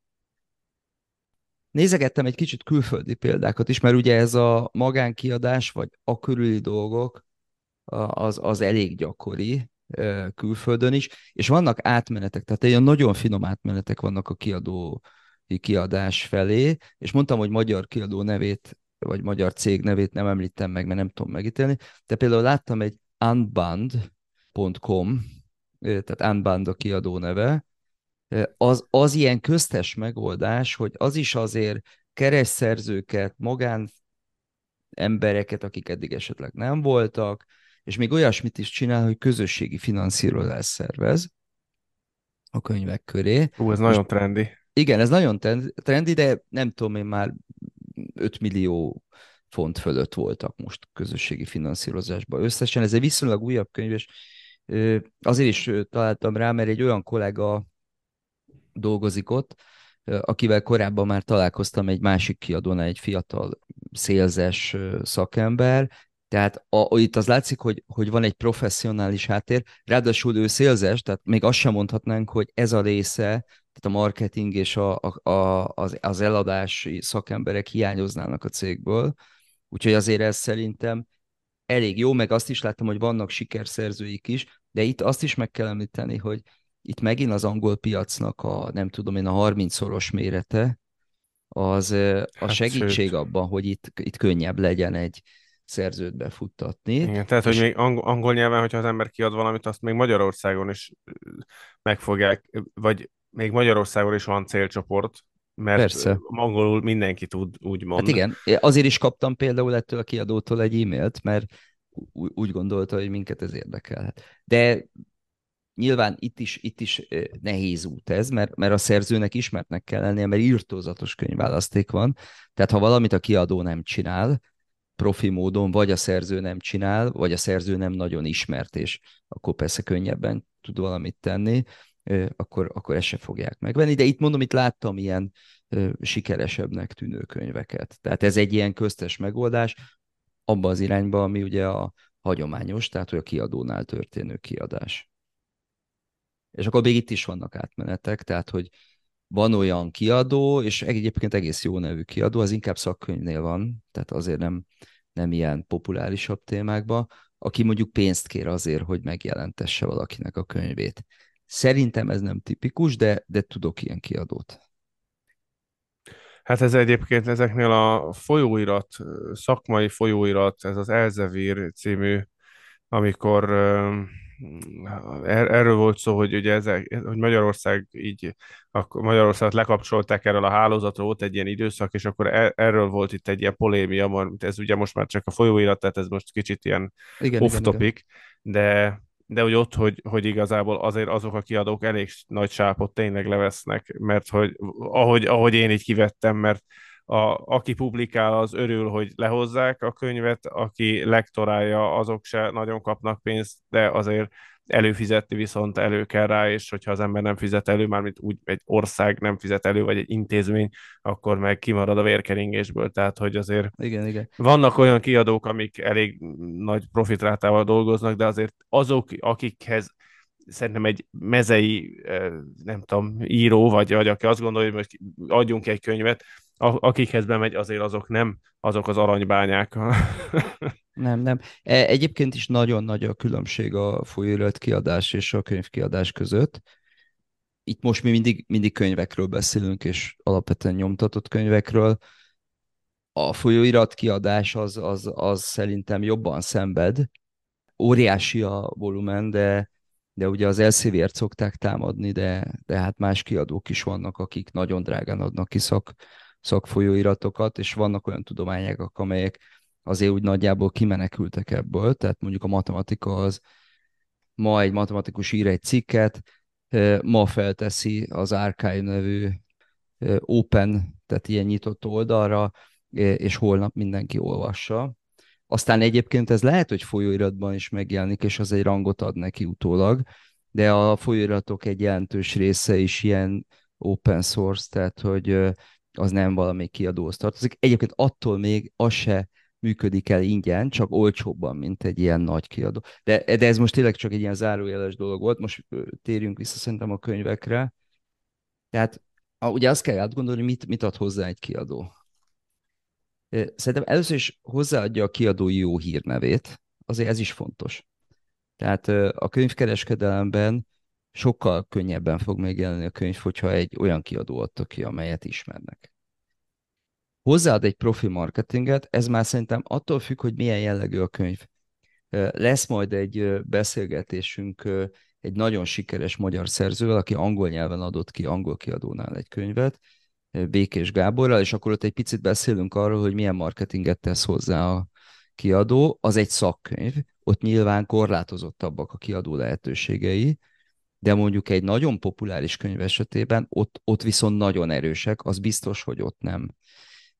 Nézegettem egy kicsit külföldi példákat is, mert ugye ez a magánkiadás, vagy a körüli dolgok, az, az elég gyakori külföldön is, és vannak átmenetek, tehát ilyen nagyon finom átmenetek vannak a kiadó kiadás felé, és mondtam, hogy magyar kiadó nevét vagy magyar cég nevét nem említem meg, mert nem tudom megítélni, de például láttam egy unband.com, tehát Unband a kiadó neve, az, az ilyen köztes megoldás, hogy az is azért keresszerzőket, magán embereket, akik eddig esetleg nem voltak, és még olyasmit is csinál, hogy közösségi finanszírozás szervez a könyvek köré. Ú, ez nagyon trendi. Igen, ez nagyon trendi, de nem tudom, én már 5 millió font fölött voltak most közösségi finanszírozásban összesen. Ez egy viszonylag újabb könyv, és azért is találtam rá, mert egy olyan kollega dolgozik ott, akivel korábban már találkoztam egy másik kiadónál, egy fiatal szélzes szakember, tehát a, itt az látszik, hogy, hogy van egy professzionális háttér, ráadásul ő szélzes, tehát még azt sem mondhatnánk, hogy ez a része, tehát a marketing és a, a, a, az, az eladási szakemberek hiányoznának a cégből, úgyhogy azért ez szerintem elég jó, meg azt is láttam, hogy vannak sikerszerzőik is, de itt azt is meg kell említeni, hogy itt megint az angol piacnak a, nem tudom én, a 30-szoros mérete, az a hát segítség sőt. abban, hogy itt, itt könnyebb legyen egy szerzőt befuttatni. Igen, tehát, hogy még angol, angol nyelven, hogyha az ember kiad valamit, azt még Magyarországon is megfogják, vagy még Magyarországon is van célcsoport, mert Persze. angolul mindenki tud, úgymond. Hát igen, azért is kaptam például ettől a kiadótól egy e-mailt, mert úgy gondolta, hogy minket ez érdekelhet. De nyilván itt is, itt is nehéz út ez, mert, mert a szerzőnek ismertnek kell lennie, mert írtózatos könyvválaszték van. Tehát ha valamit a kiadó nem csinál, profi módon, vagy a szerző nem csinál, vagy a szerző nem nagyon ismert, és akkor persze könnyebben tud valamit tenni, akkor, akkor ezt se fogják megvenni. De itt mondom, itt láttam ilyen sikeresebbnek tűnő könyveket. Tehát ez egy ilyen köztes megoldás, abba az irányba, ami ugye a hagyományos, tehát hogy a kiadónál történő kiadás. És akkor még itt is vannak átmenetek, tehát hogy van olyan kiadó, és egyébként egész jó nevű kiadó, az inkább szakkönyvnél van, tehát azért nem, nem ilyen populárisabb témákba, aki mondjuk pénzt kér azért, hogy megjelentesse valakinek a könyvét. Szerintem ez nem tipikus, de, de tudok ilyen kiadót. Hát ez egyébként ezeknél a folyóirat, szakmai folyóirat, ez az Elzevir című, amikor erről volt szó, hogy ugye ezek, hogy Magyarország így, akkor Magyarországot lekapcsolták erről a hálózatról, volt egy ilyen időszak, és akkor er, erről volt itt egy ilyen polémia, mert ez ugye most már csak a folyóirat, tehát ez most kicsit ilyen igen, off topic, igen. de de hogy ott, hogy, hogy igazából azért azok a kiadók elég nagy sápot tényleg levesznek, mert hogy ahogy, ahogy én így kivettem, mert a, aki publikál, az örül, hogy lehozzák a könyvet, aki lektorálja, azok se nagyon kapnak pénzt, de azért előfizetni viszont elő kell rá, és hogyha az ember nem fizet elő, mármint úgy egy ország nem fizet elő, vagy egy intézmény, akkor meg kimarad a vérkeringésből. Tehát, hogy azért igen, igen. vannak olyan kiadók, amik elég nagy profitrátával dolgoznak, de azért azok, akikhez szerintem egy mezei, nem tudom, író, vagy, vagy aki azt gondolja, hogy most adjunk egy könyvet, akikhez bemegy, azért azok nem azok az aranybányák. nem, nem. E, egyébként is nagyon nagy a különbség a folyóirat kiadás és a könyvkiadás között. Itt most mi mindig, mindig könyvekről beszélünk, és alapvetően nyomtatott könyvekről. A folyóirat kiadás az, az, az szerintem jobban szenved. Óriási a volumen, de de ugye az elszívért szokták támadni, de, de hát más kiadók is vannak, akik nagyon drágán adnak ki szak, szakfolyóiratokat, és vannak olyan tudományágak, amelyek azért úgy nagyjából kimenekültek ebből, tehát mondjuk a matematika az, ma egy matematikus ír egy cikket, ma felteszi az Archive nevű open, tehát ilyen nyitott oldalra, és holnap mindenki olvassa. Aztán egyébként ez lehet, hogy folyóiratban is megjelenik, és az egy rangot ad neki utólag, de a folyóiratok egy jelentős része is ilyen open source, tehát hogy az nem valami kiadóhoz tartozik. Egyébként attól még az se működik el ingyen, csak olcsóbban, mint egy ilyen nagy kiadó. De, de ez most tényleg csak egy ilyen zárójeles dolog volt, most térjünk vissza szerintem a könyvekre. Tehát ugye azt kell átgondolni, mit, mit ad hozzá egy kiadó. Szerintem először is hozzáadja a kiadó jó hírnevét, azért ez is fontos. Tehát a könyvkereskedelemben sokkal könnyebben fog megjelenni a könyv, hogyha egy olyan kiadó adta ki, amelyet ismernek. hozzáad egy profi marketinget, ez már szerintem attól függ, hogy milyen jellegű a könyv. Lesz majd egy beszélgetésünk egy nagyon sikeres magyar szerzővel, aki angol nyelven adott ki angol kiadónál egy könyvet, Békés Gáborral, és akkor ott egy picit beszélünk arról, hogy milyen marketinget tesz hozzá a kiadó. Az egy szakkönyv, ott nyilván korlátozottabbak a kiadó lehetőségei, de mondjuk egy nagyon populáris könyv esetében ott, ott viszont nagyon erősek, az biztos, hogy ott nem,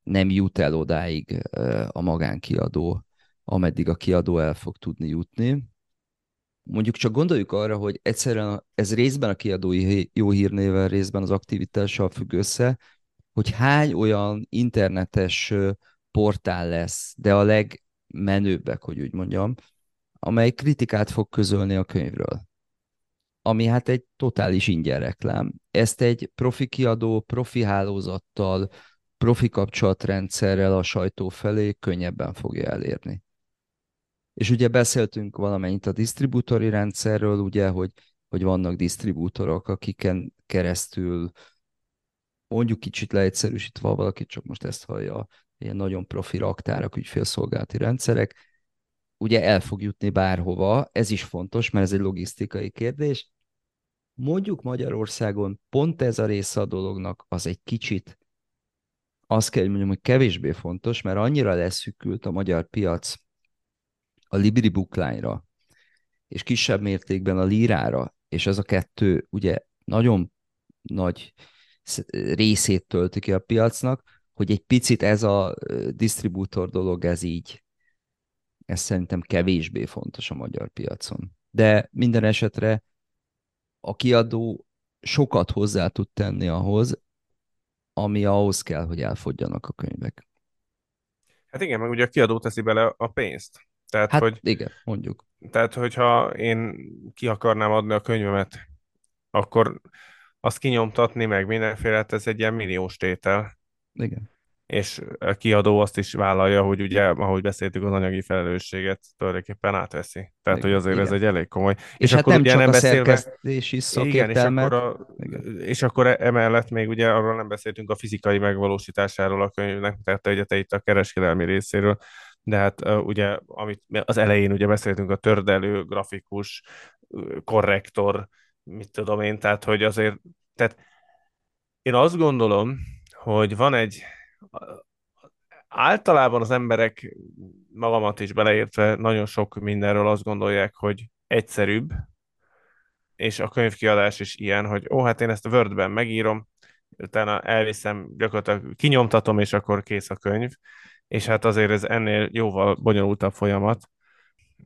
nem jut el odáig a magánkiadó, ameddig a kiadó el fog tudni jutni. Mondjuk csak gondoljuk arra, hogy egyszerűen ez részben a kiadói jó hírnével, részben az aktivitással függ össze, hogy hány olyan internetes portál lesz, de a legmenőbbek, hogy úgy mondjam, amely kritikát fog közölni a könyvről. Ami hát egy totális ingyen reklám. Ezt egy profi kiadó, profi hálózattal, profi kapcsolatrendszerrel a sajtó felé könnyebben fogja elérni. És ugye beszéltünk valamennyit a disztribútori rendszerről, ugye, hogy, hogy vannak disztribútorok, akiken keresztül mondjuk kicsit leegyszerűsítve, valaki csak most ezt hallja, ilyen nagyon profi raktárak, ügyfélszolgálati rendszerek, ugye el fog jutni bárhova, ez is fontos, mert ez egy logisztikai kérdés. Mondjuk Magyarországon pont ez a része a dolognak az egy kicsit, azt kell, mondjam, hogy kevésbé fontos, mert annyira leszűkült a magyar piac a Libri bookline és kisebb mértékben a lírára, és ez a kettő ugye nagyon nagy részét tölti ki a piacnak, hogy egy picit ez a disztribútor dolog, ez így, ez szerintem kevésbé fontos a magyar piacon. De minden esetre a kiadó sokat hozzá tud tenni ahhoz, ami ahhoz kell, hogy elfogjanak a könyvek. Hát igen, meg ugye a kiadó teszi bele a pénzt. Tehát, hát hogy, igen, mondjuk. Tehát, hogyha én ki akarnám adni a könyvemet, akkor azt kinyomtatni meg mindenféle, hát ez egy ilyen milliós tétel. Igen. És a kiadó azt is vállalja, hogy ugye, ahogy beszéltük, az anyagi felelősséget tulajdonképpen átveszi. Tehát, hogy azért igen. ez egy elég komoly. És, és hát akkor nem ugye csak nem a szerkesztési szakértelmet. Igen, és akkor, a, igen. és akkor e- emellett még ugye arról nem beszéltünk a fizikai megvalósításáról a könyvnek, tehát ugye te itt a kereskedelmi részéről, de hát uh, ugye, amit az elején ugye beszéltünk, a tördelő, grafikus, korrektor, mit tudom én, tehát hogy azért, tehát én azt gondolom, hogy van egy, általában az emberek, magamat is beleértve, nagyon sok mindenről azt gondolják, hogy egyszerűbb, és a könyvkiadás is ilyen, hogy ó, hát én ezt a Wordben megírom, utána elviszem, gyakorlatilag kinyomtatom, és akkor kész a könyv, és hát azért ez ennél jóval bonyolultabb folyamat,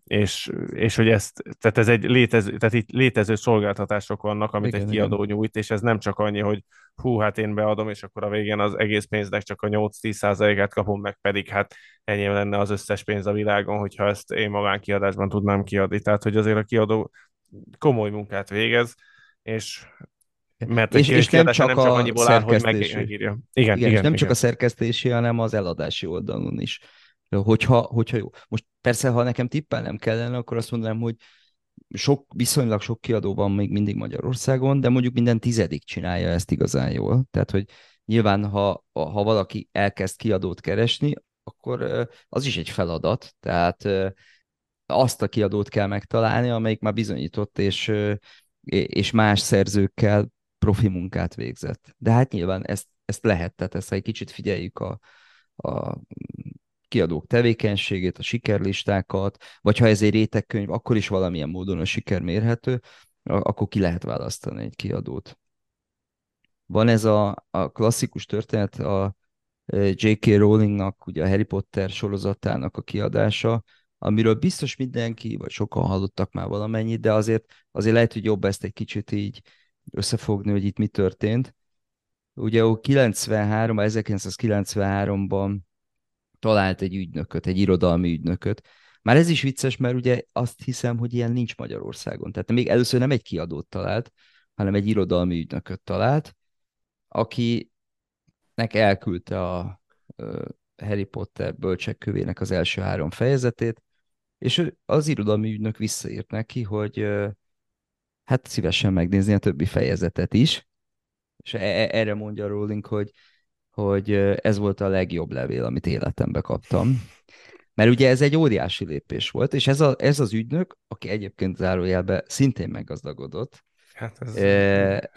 és, és hogy ezt, tehát ez egy létező, tehát itt létező szolgáltatások vannak, amit igen, egy kiadó igen. nyújt, és ez nem csak annyi, hogy hú, hát én beadom, és akkor a végén az egész pénznek csak a 8-10%-át kapom meg, pedig hát ennyi lenne az összes pénz a világon, hogyha ezt én magánkiadásban tudnám kiadni. Tehát, hogy azért a kiadó komoly munkát végez, és mert és, és nem csak, nem csak annyiból áll, hogy meg, megírja. Igen, igen, igen, és nem igen. csak a szerkesztési, hanem az eladási oldalon is. Hogyha, hogyha jó. Most persze, ha nekem tippelnem kellene, akkor azt mondanám, hogy sok, viszonylag sok kiadó van még mindig Magyarországon, de mondjuk minden tizedik csinálja ezt igazán jól. Tehát, hogy nyilván, ha, ha valaki elkezd kiadót keresni, akkor az is egy feladat. Tehát azt a kiadót kell megtalálni, amelyik már bizonyított, és, és más szerzőkkel profi munkát végzett. De hát nyilván ezt, ezt lehet, tehát ezt egy kicsit figyeljük a, a kiadók tevékenységét, a sikerlistákat, vagy ha ez egy rétegkönyv, akkor is valamilyen módon a siker mérhető, akkor ki lehet választani egy kiadót. Van ez a, a klasszikus történet, a J.K. Rowlingnak, ugye a Harry Potter sorozatának a kiadása, amiről biztos mindenki, vagy sokan hallottak már valamennyit, de azért, azért lehet, hogy jobb ezt egy kicsit így összefogni, hogy itt mi történt. Ugye 93, 1993-ban talált egy ügynököt, egy irodalmi ügynököt. Már ez is vicces, mert ugye azt hiszem, hogy ilyen nincs Magyarországon. Tehát még először nem egy kiadót talált, hanem egy irodalmi ügynököt talált, akinek elküldte a Harry Potter bölcsekkövének az első három fejezetét, és az irodalmi ügynök visszaírt neki, hogy hát szívesen megnézni a többi fejezetet is. És e-, e erre mondja Rowling, hogy hogy ez volt a legjobb levél, amit életembe kaptam. Mert ugye ez egy óriási lépés volt, és ez, a, ez az ügynök, aki egyébként zárójelben szintén meggazdagodott Hát ez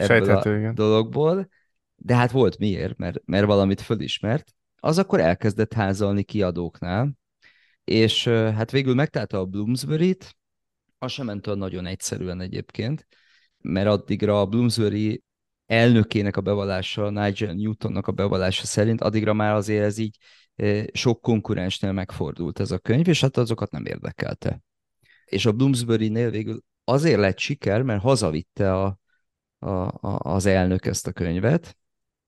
ebből a igen. dologból, de hát volt miért, mert, mert valamit fölismert, az akkor elkezdett házalni kiadóknál, és hát végül megtalálta a Bloomsbury-t, az sem ment olyan nagyon egyszerűen egyébként, mert addigra a Bloomsbury elnökének a bevallása, Nigel Newtonnak a bevallása szerint, addigra már azért ez így sok konkurensnél megfordult ez a könyv, és hát azokat nem érdekelte. És a Bloomsbury-nél végül azért lett siker, mert hazavitte a, a, a, az elnök ezt a könyvet,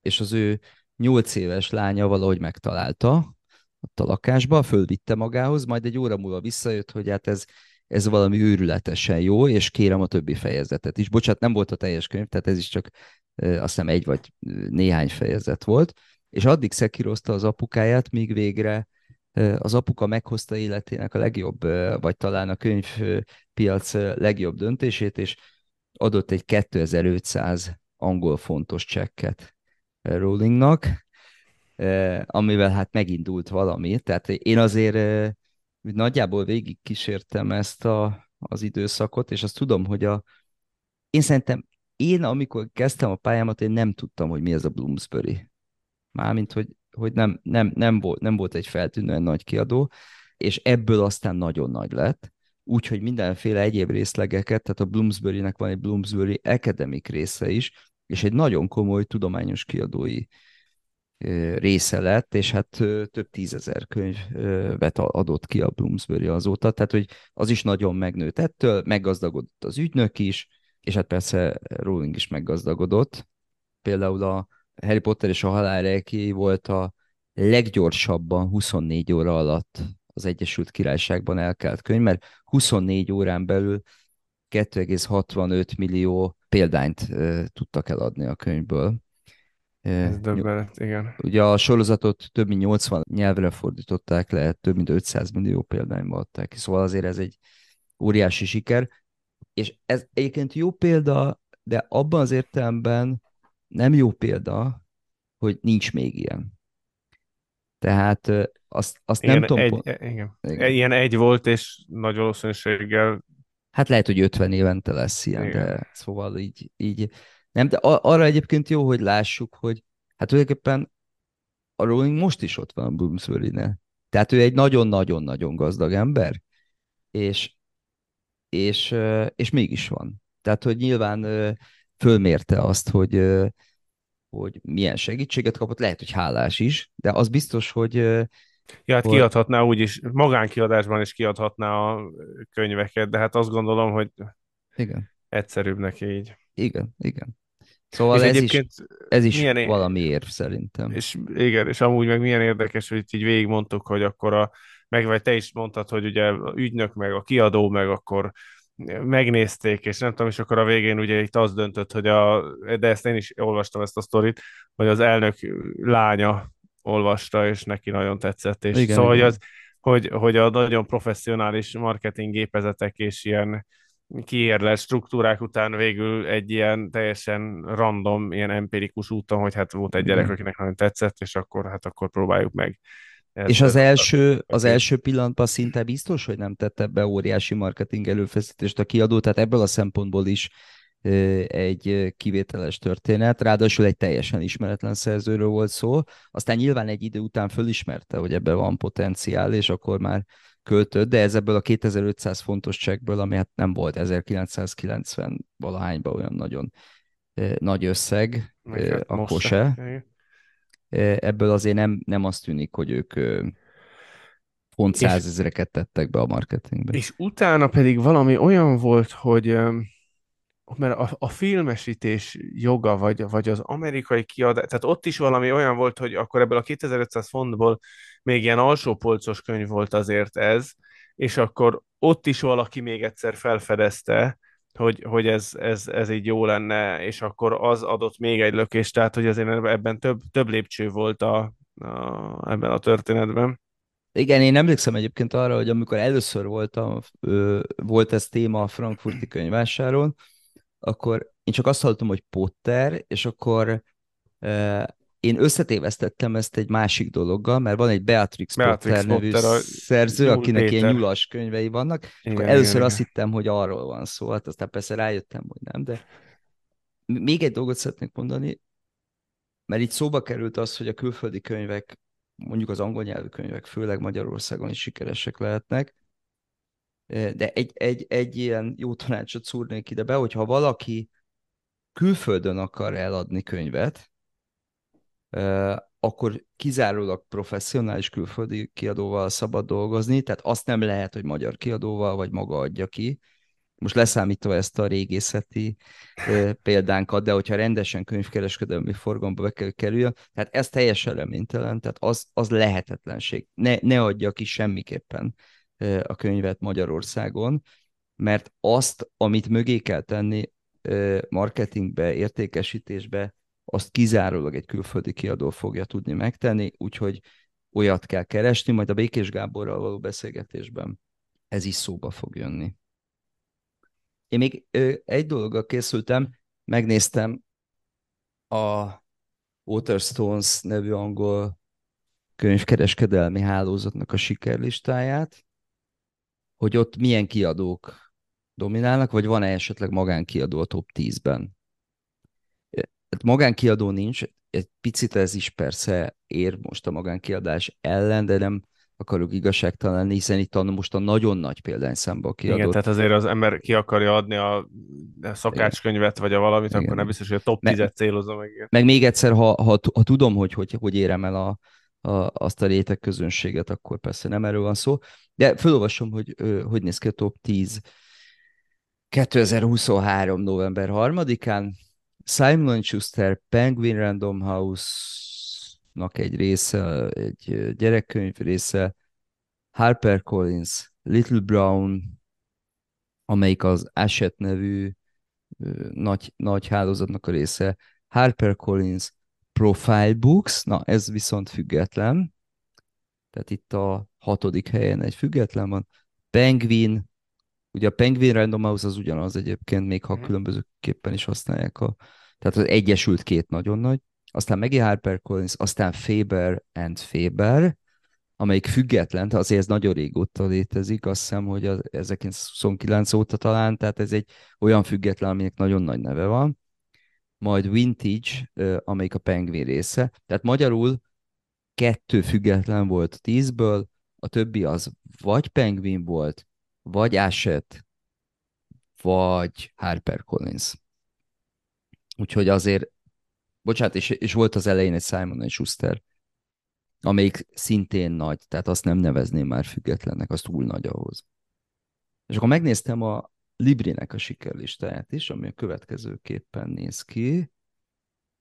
és az ő nyolc éves lánya valahogy megtalálta ott a lakásba, fölvitte magához, majd egy óra múlva visszajött, hogy hát ez, ez valami őrületesen jó, és kérem a többi fejezetet is. Bocsát, nem volt a teljes könyv, tehát ez is csak azt hiszem egy vagy néhány fejezet volt, és addig szekírozta az apukáját, míg végre az apuka meghozta életének a legjobb, vagy talán a könyvpiac legjobb döntését, és adott egy 2500 angol fontos csekket Rowlingnak, amivel hát megindult valami. Tehát én azért nagyjából végig kísértem ezt a, az időszakot, és azt tudom, hogy a, én szerintem én, amikor kezdtem a pályámat, én nem tudtam, hogy mi ez a Bloomsbury. Mármint, hogy, hogy nem, nem, nem, volt, nem volt egy feltűnően nagy kiadó, és ebből aztán nagyon nagy lett, úgyhogy mindenféle egyéb részlegeket, tehát a Bloomsbury-nek van egy Bloomsbury Academic része is, és egy nagyon komoly tudományos kiadói része lett, és hát több tízezer könyvet adott ki a Bloomsbury azóta, tehát hogy az is nagyon megnőtt ettől, meggazdagodott az ügynök is, és hát persze Rowling is meggazdagodott. Például a Harry Potter és a halál volt a leggyorsabban 24 óra alatt az Egyesült Királyságban elkelt könyv, mert 24 órán belül 2,65 millió példányt tudtak eladni a könyvből. Ez döbbenet, igen. Ugye a sorozatot több mint 80 nyelvre fordították le, több mint 500 millió példányba adták, szóval azért ez egy óriási siker, és ez egyébként jó példa, de abban az értelemben nem jó példa, hogy nincs még ilyen. Tehát azt, azt igen, nem tudom... Egy, pont... igen. igen. Ilyen egy volt, és nagy valószínűséggel... Hát lehet, hogy 50 évente lesz ilyen, igen. de szóval így, így nem, de arra egyébként jó, hogy lássuk, hogy hát tulajdonképpen a Rowling most is ott van a Bloomsbury-nél. Tehát ő egy nagyon-nagyon-nagyon gazdag ember, és, és, és mégis van. Tehát, hogy nyilván fölmérte azt, hogy, hogy milyen segítséget kapott, lehet, hogy hálás is, de az biztos, hogy Ja, hát hogy... kiadhatná úgy is, magánkiadásban is kiadhatná a könyveket, de hát azt gondolom, hogy igen. egyszerűbb neki így. Igen, igen. Szóval ez is, ez is milyen valami érv szerintem. És igen, és amúgy meg milyen érdekes, hogy így végigmondtuk, hogy akkor a, meg vagy te is mondtad, hogy ugye a ügynök, meg a kiadó, meg akkor megnézték, és nem tudom, és akkor a végén ugye itt az döntött, hogy a, de ezt én is olvastam ezt a sztorit, hogy az elnök lánya olvasta, és neki nagyon tetszett, és igen, szóval, igen. Hogy, az, hogy, hogy a nagyon professzionális marketing gépezetek és ilyen kiérlelt struktúrák után végül egy ilyen teljesen random, ilyen empirikus úton, hogy hát volt egy gyerek, akinek nagyon tetszett, és akkor hát akkor próbáljuk meg. Ez és az első, az első pillanatban szinte biztos, hogy nem tette be óriási marketing előfeszítést a kiadó, tehát ebből a szempontból is egy kivételes történet, ráadásul egy teljesen ismeretlen szerzőről volt szó, aztán nyilván egy idő után fölismerte, hogy ebben van potenciál, és akkor már költött, de ez ebből a 2500 fontos csekkből, ami hát nem volt 1990 valahányban olyan nagyon nagy összeg, hát akkor se. Ebből azért nem, nem azt tűnik, hogy ők pont százezreket tettek be a marketingbe. És utána pedig valami olyan volt, hogy mert a, a filmesítés joga, vagy, vagy az amerikai kiadás, tehát ott is valami olyan volt, hogy akkor ebből a 2500 fontból még ilyen alsópolcos könyv volt azért ez, és akkor ott is valaki még egyszer felfedezte, hogy, hogy ez, ez, ez így jó lenne, és akkor az adott még egy lökést, tehát hogy azért ebben több, több lépcső volt a, a, ebben a történetben. Igen, én emlékszem egyébként arra, hogy amikor először voltam, volt ez téma a frankfurti könyvásáron, akkor én csak azt hallottam, hogy Potter, és akkor én összetévesztettem ezt egy másik dologgal, mert van egy Beatrix, Beatrix Potter nevű Potter, a szerző, Nyúl akinek Péter. ilyen nyulas könyvei vannak, Igen, akkor igen, először igen. azt hittem, hogy arról van szó, hát aztán persze rájöttem, hogy nem, de még egy dolgot szeretnék mondani, mert itt szóba került az, hogy a külföldi könyvek, mondjuk az angol nyelvű könyvek, főleg Magyarországon is sikeresek lehetnek, de egy, egy, egy ilyen jó tanácsot szúrnék ide be, hogyha valaki külföldön akar eladni könyvet, akkor kizárólag professzionális külföldi kiadóval szabad dolgozni, tehát azt nem lehet, hogy magyar kiadóval, vagy maga adja ki. Most leszámítva ezt a régészeti példánkat, de hogyha rendesen könyvkereskedelmi forgalomba be kell kerüljön, tehát ez teljesen reménytelen, tehát az, az lehetetlenség. Ne, ne adja ki semmiképpen a könyvet Magyarországon, mert azt, amit mögé kell tenni marketingbe, értékesítésbe, azt kizárólag egy külföldi kiadó fogja tudni megtenni, úgyhogy olyat kell keresni, majd a Békés Gáborral való beszélgetésben ez is szóba fog jönni. Én még egy dologgal készültem, megnéztem a Waterstones nevű angol könyvkereskedelmi hálózatnak a sikerlistáját, hogy ott milyen kiadók dominálnak, vagy van-e esetleg magánkiadó a top 10-ben. Magánkiadó nincs, egy picit ez is persze ér most a magánkiadás ellen, de nem akarok igazságtalan lenni, hiszen itt a, most a nagyon nagy példányszámba kiadott. Igen, tehát azért az ember ki akarja adni a szakácskönyvet, vagy a valamit, Igen. akkor nem biztos, hogy a top 10-et célozza meg. Igen. Meg még egyszer, ha, ha, ha tudom, hogy, hogy hogy érem el a, a, azt a réteg közönséget, akkor persze nem erről van szó. De felolvasom, hogy hogy néz ki a top 10 2023. november 3-án. Simon Schuster Penguin Random House-nak egy része, egy gyerekkönyv része, HarperCollins, Little Brown, amelyik az Ashet nevű nagy, nagy hálózatnak a része, HarperCollins Profile Books, na ez viszont független, tehát itt a hatodik helyen egy független van, Penguin, ugye a Penguin Random House az ugyanaz egyébként, még ha különbözőképpen is használják a, tehát az egyesült két nagyon nagy, aztán Maggie HarperCollins, aztán Faber and Faber, amelyik független, tehát azért ez nagyon régóta létezik, azt hiszem, hogy az 1929 óta talán, tehát ez egy olyan független, aminek nagyon nagy neve van, majd Vintage, amelyik a Penguin része, tehát magyarul kettő független volt tízből, a többi az vagy Penguin volt, vagy Ashet, vagy HarperCollins. Úgyhogy azért, bocsánat, és, és volt az elején egy Simon Schuster, amelyik szintén nagy, tehát azt nem nevezném már függetlennek, az túl nagy ahhoz. És akkor megnéztem a Librinek a sikerlistáját is, ami a következőképpen néz ki.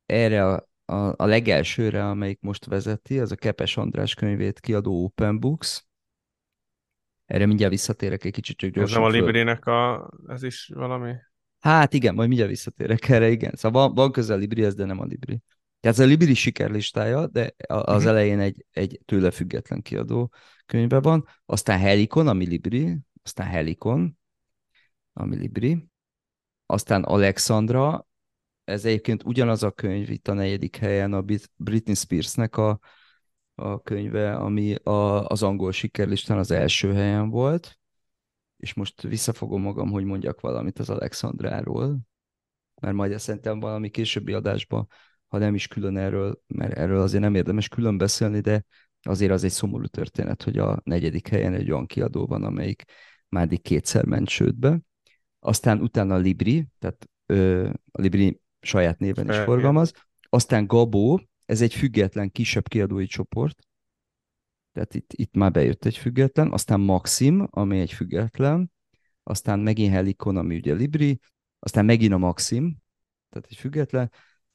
Erre a, a, a legelsőre, amelyik most vezeti, az a Kepes András könyvét kiadó Open Books. Erre mindjárt visszatérek egy kicsit, csak gyorsan. Ez nem a Librinek a, ez is valami? Hát igen, majd mindjárt visszatérek erre, igen. Szóval van, van közel Librihez, de nem a Libri. Tehát ez a Libri sikerlistája, de az uh-huh. elején egy, egy tőle független kiadó könyve van, aztán Helikon, ami Libri, aztán Helikon, ami Libri, aztán Alexandra, ez egyébként ugyanaz a könyv itt a negyedik helyen, a Britney Spearsnek a, a könyve, ami a, az angol sikerlistán az első helyen volt, és most visszafogom magam, hogy mondjak valamit az Alexandráról, mert majd szerintem valami későbbi adásban, ha nem is külön erről, mert erről azért nem érdemes külön beszélni, de azért az egy szomorú történet, hogy a negyedik helyen egy olyan kiadó van, amelyik már eddig kétszer ment csődbe. Aztán utána Libri, tehát ö, a Libri saját néven is forgalmaz. Aztán Gabó, ez egy független, kisebb kiadói csoport, tehát itt, itt már bejött egy független, aztán Maxim, ami egy független, aztán megint Helikon, ami ugye Libri, aztán megint a Maxim, tehát egy független,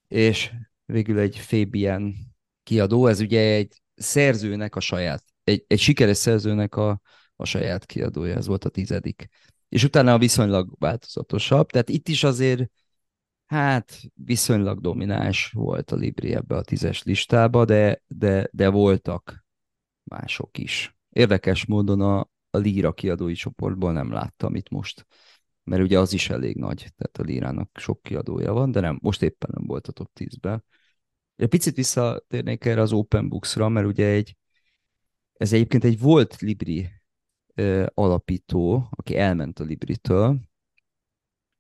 és végül egy Fabian kiadó, ez ugye egy szerzőnek a saját, egy, egy sikeres szerzőnek a, a saját kiadója, ez volt a tizedik. És utána a viszonylag változatosabb, tehát itt is azért hát viszonylag domináns volt a Libri ebbe a tízes listába, de, de, de voltak mások is. Érdekes módon a, a Líra kiadói csoportból nem láttam itt most, mert ugye az is elég nagy, tehát a Lírának sok kiadója van, de nem, most éppen nem volt a top 10-ben. Egy picit visszatérnék erre az Open Books-ra, mert ugye egy, ez egyébként egy volt Libri ö, alapító, aki elment a Libritől,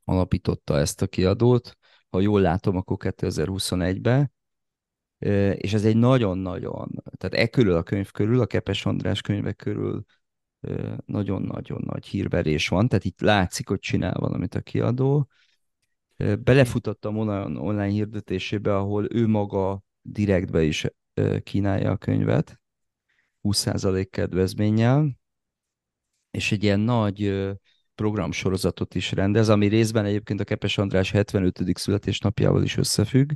alapította ezt a kiadót, ha jól látom, akkor 2021-ben, és ez egy nagyon-nagyon, tehát e körül a könyv körül, a Kepes András könyvek körül nagyon-nagyon nagy hírverés van, tehát itt látszik, hogy csinál valamit a kiadó. Belefutottam online, hirdetésébe, ahol ő maga direktbe is kínálja a könyvet, 20% kedvezménnyel, és egy ilyen nagy programsorozatot is rendez, ami részben egyébként a Kepes András 75. születésnapjával is összefügg,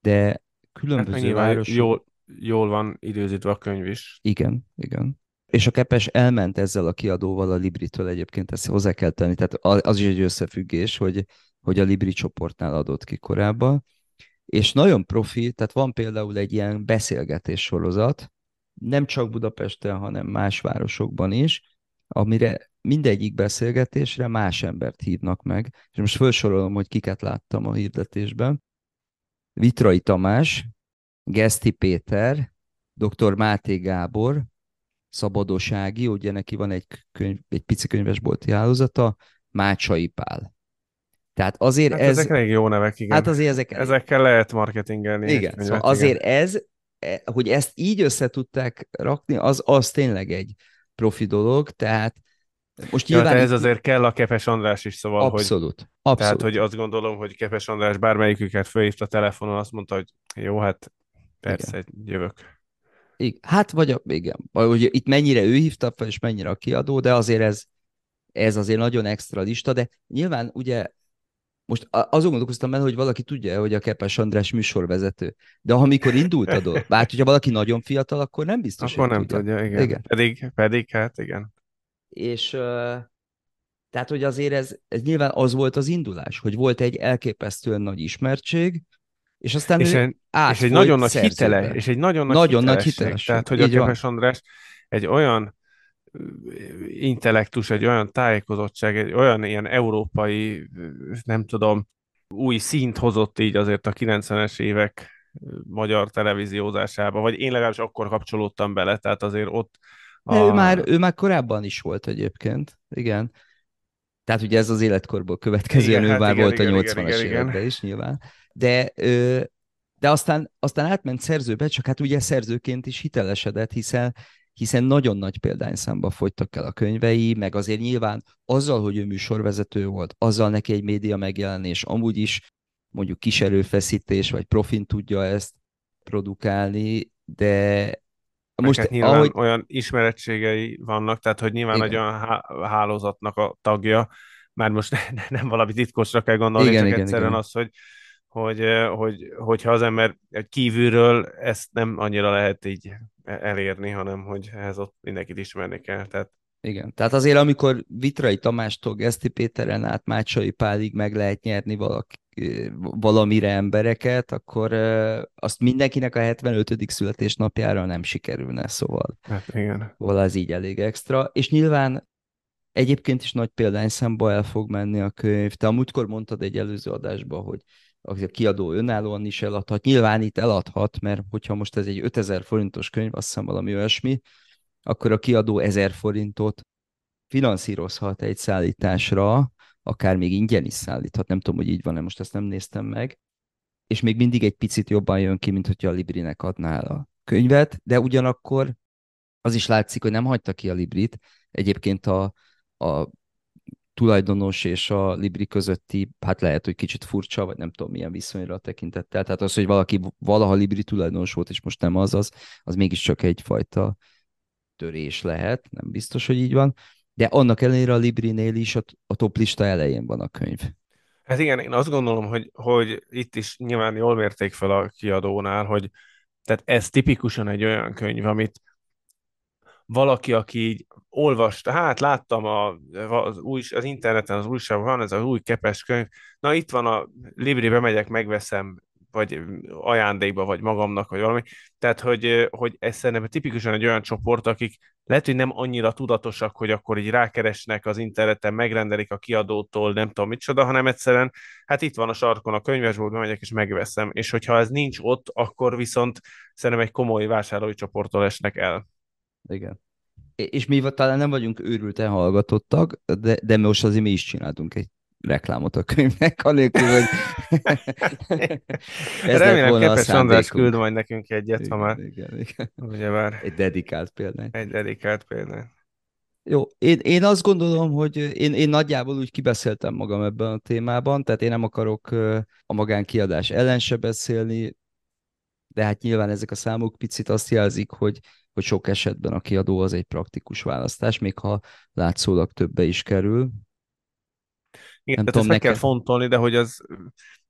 de különböző hát városok... Jól, jól van időzítve a könyv is. Igen, igen. És a Kepes elment ezzel a kiadóval a Libritől egyébként, ezt hozzá kell tenni, tehát az is egy összefüggés, hogy, hogy a Libri csoportnál adott ki korábban, és nagyon profi, tehát van például egy ilyen beszélgetés sorozat, nem csak Budapesten, hanem más városokban is, amire mindegyik beszélgetésre más embert hívnak meg. És most felsorolom, hogy kiket láttam a hirdetésben. Vitrai Tamás, Geszti Péter, dr. Máté Gábor, Szabadosági, ugye neki van egy, könyv, egy pici könyvesbolti hálózata, Mácsai Pál. Tehát azért hát ez... Ezek elég jó nevek, igen. Hát azért ezek... Ezekkel lehet marketingelni. Igen, könyvet, szóval azért igen. ez, e, hogy ezt így össze tudták rakni, az, az tényleg egy profi dolog, tehát most ja, nyilván... ez azért kell a Kepes András is, szóval, abszolút, hogy... Abszolút. Tehát, hogy azt gondolom, hogy Kepes András bármelyiküket fölhívta telefonon, azt mondta, hogy jó, hát persze, igen. jövök. Igen. Hát, vagy a, igen. Vagy, itt mennyire ő hívta fel, és mennyire a kiadó, de azért ez, ez azért nagyon extra lista, de nyilván ugye most azon gondolkoztam benne, hogy valaki tudja, hogy a Kepes András műsorvezető. De amikor indult a dolog, bár hogyha valaki nagyon fiatal, akkor nem biztos, Akkor nem tudja, tudja igen. igen. Pedig, pedig, hát igen. És tehát, hogy azért ez, ez nyilván az volt az indulás, hogy volt egy elképesztően nagy ismertség, és aztán és, egy, és egy nagyon nagy hitele, és egy nagyon nagy, nagyon nagy hitelesség. Tehát, hogy Így a Kepes András egy olyan intellektus, egy olyan tájékozottság, egy olyan ilyen európai, nem tudom, új szint hozott így azért a 90-es évek magyar televíziózásába, vagy én legalábbis akkor kapcsolódtam bele, tehát azért ott... A... ő, már, ő már korábban is volt egyébként, igen. Tehát ugye ez az életkorból következően igen, ő hát már igen, volt igen, a 80-as években is nyilván. De, de aztán, aztán átment szerzőbe, csak hát ugye szerzőként is hitelesedett, hiszen hiszen nagyon nagy példányszámba fogytak el a könyvei, meg azért nyilván azzal, hogy ő műsorvezető volt, azzal neki egy média megjelenés, amúgy is mondjuk kis erőfeszítés, vagy profin tudja ezt produkálni, de most hát nyilván ahogy... olyan ismerettségei vannak, tehát hogy nyilván igen. egy olyan hálózatnak a tagja, már most ne, nem valami titkosra kell gondolni, igen, csak igen, egyszerűen igen. az, hogy hogy, hogy, hogyha az ember kívülről ezt nem annyira lehet így elérni, hanem hogy ehhez ott mindenkit ismerni kell. Tehát... Igen, tehát azért amikor Vitrai Tamástól Geszti Péteren át Mácsai Pálig meg lehet nyerni valaki, valamire embereket, akkor azt mindenkinek a 75. születésnapjára nem sikerülne, szóval. Hát igen. Szóval ez így elég extra. És nyilván egyébként is nagy példányszámba el fog menni a könyv. Te a múltkor mondtad egy előző adásban, hogy a kiadó önállóan is eladhat. Nyilván itt eladhat, mert hogyha most ez egy 5000 forintos könyv, azt hiszem valami olyasmi, akkor a kiadó 1000 forintot finanszírozhat egy szállításra, akár még ingyen is szállíthat, nem tudom, hogy így van-e, most ezt nem néztem meg, és még mindig egy picit jobban jön ki, mint hogyha a Librinek adná a könyvet, de ugyanakkor az is látszik, hogy nem hagyta ki a Librit. Egyébként a, a tulajdonos és a Libri közötti, hát lehet, hogy kicsit furcsa, vagy nem tudom milyen viszonyra tekintettel. Tehát az, hogy valaki valaha Libri tulajdonos volt, és most nem az, az, az mégiscsak egyfajta törés lehet, nem biztos, hogy így van. De annak ellenére a Librinél is a, a top elején van a könyv. Hát igen, én azt gondolom, hogy, hogy itt is nyilván jól mérték fel a kiadónál, hogy tehát ez tipikusan egy olyan könyv, amit valaki, aki így olvasta, hát láttam a, az, új, az interneten, az újságban van ez az új kepes könyv, na itt van a Libri, bemegyek, megveszem, vagy ajándékba, vagy magamnak, vagy valami. Tehát, hogy, hogy ez szerintem tipikusan egy olyan csoport, akik lehet, hogy nem annyira tudatosak, hogy akkor így rákeresnek az interneten, megrendelik a kiadótól, nem tudom micsoda, hanem egyszerűen, hát itt van a sarkon a könyvesboltban, megyek és megveszem. És hogyha ez nincs ott, akkor viszont szerintem egy komoly vásárlói csoporttól esnek el. Igen. És mi talán nem vagyunk őrülten hallgatottak, de, de most azért mi is csináltunk egy reklámot a könyvnek, anélkül, hogy ez Remélem képes András küld majd nekünk egyet, igen, ha már. Igen, igen. Ugye már. Egy dedikált példány. Egy dedikált példány. Jó, én, én azt gondolom, hogy én, én nagyjából úgy kibeszéltem magam ebben a témában, tehát én nem akarok a magánkiadás ellen se beszélni, de hát nyilván ezek a számok picit azt jelzik, hogy, hogy sok esetben a kiadó az egy praktikus választás, még ha látszólag többe is kerül, igen, nem tehát ezt meg kell fontolni, de hogy az,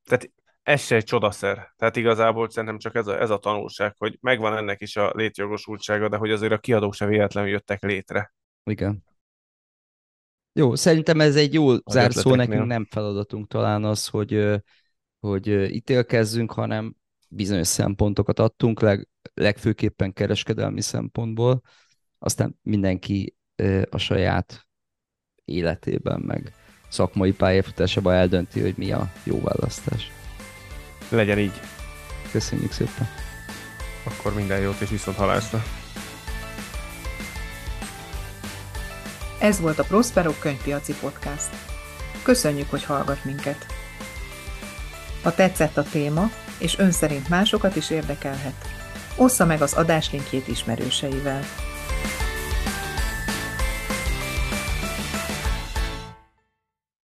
tehát ez se egy csodaszer. Tehát igazából szerintem csak ez a, ez a tanulság, hogy megvan ennek is a létjogosultsága, de hogy azért a kiadók se véletlenül jöttek létre. Igen. Jó, szerintem ez egy jó zárszó, nekünk nem feladatunk talán az, hogy, hogy ítélkezzünk, hanem bizonyos szempontokat adtunk, leg, legfőképpen kereskedelmi szempontból, aztán mindenki a saját életében meg szakmai pályafutásában eldönti, hogy mi a jó választás. Legyen így. Köszönjük szépen. Akkor minden jót és viszont halásra. Ez volt a Prospero könyvpiaci podcast. Köszönjük, hogy hallgat minket. Ha tetszett a téma, és ön szerint másokat is érdekelhet, ossza meg az adás linkjét ismerőseivel.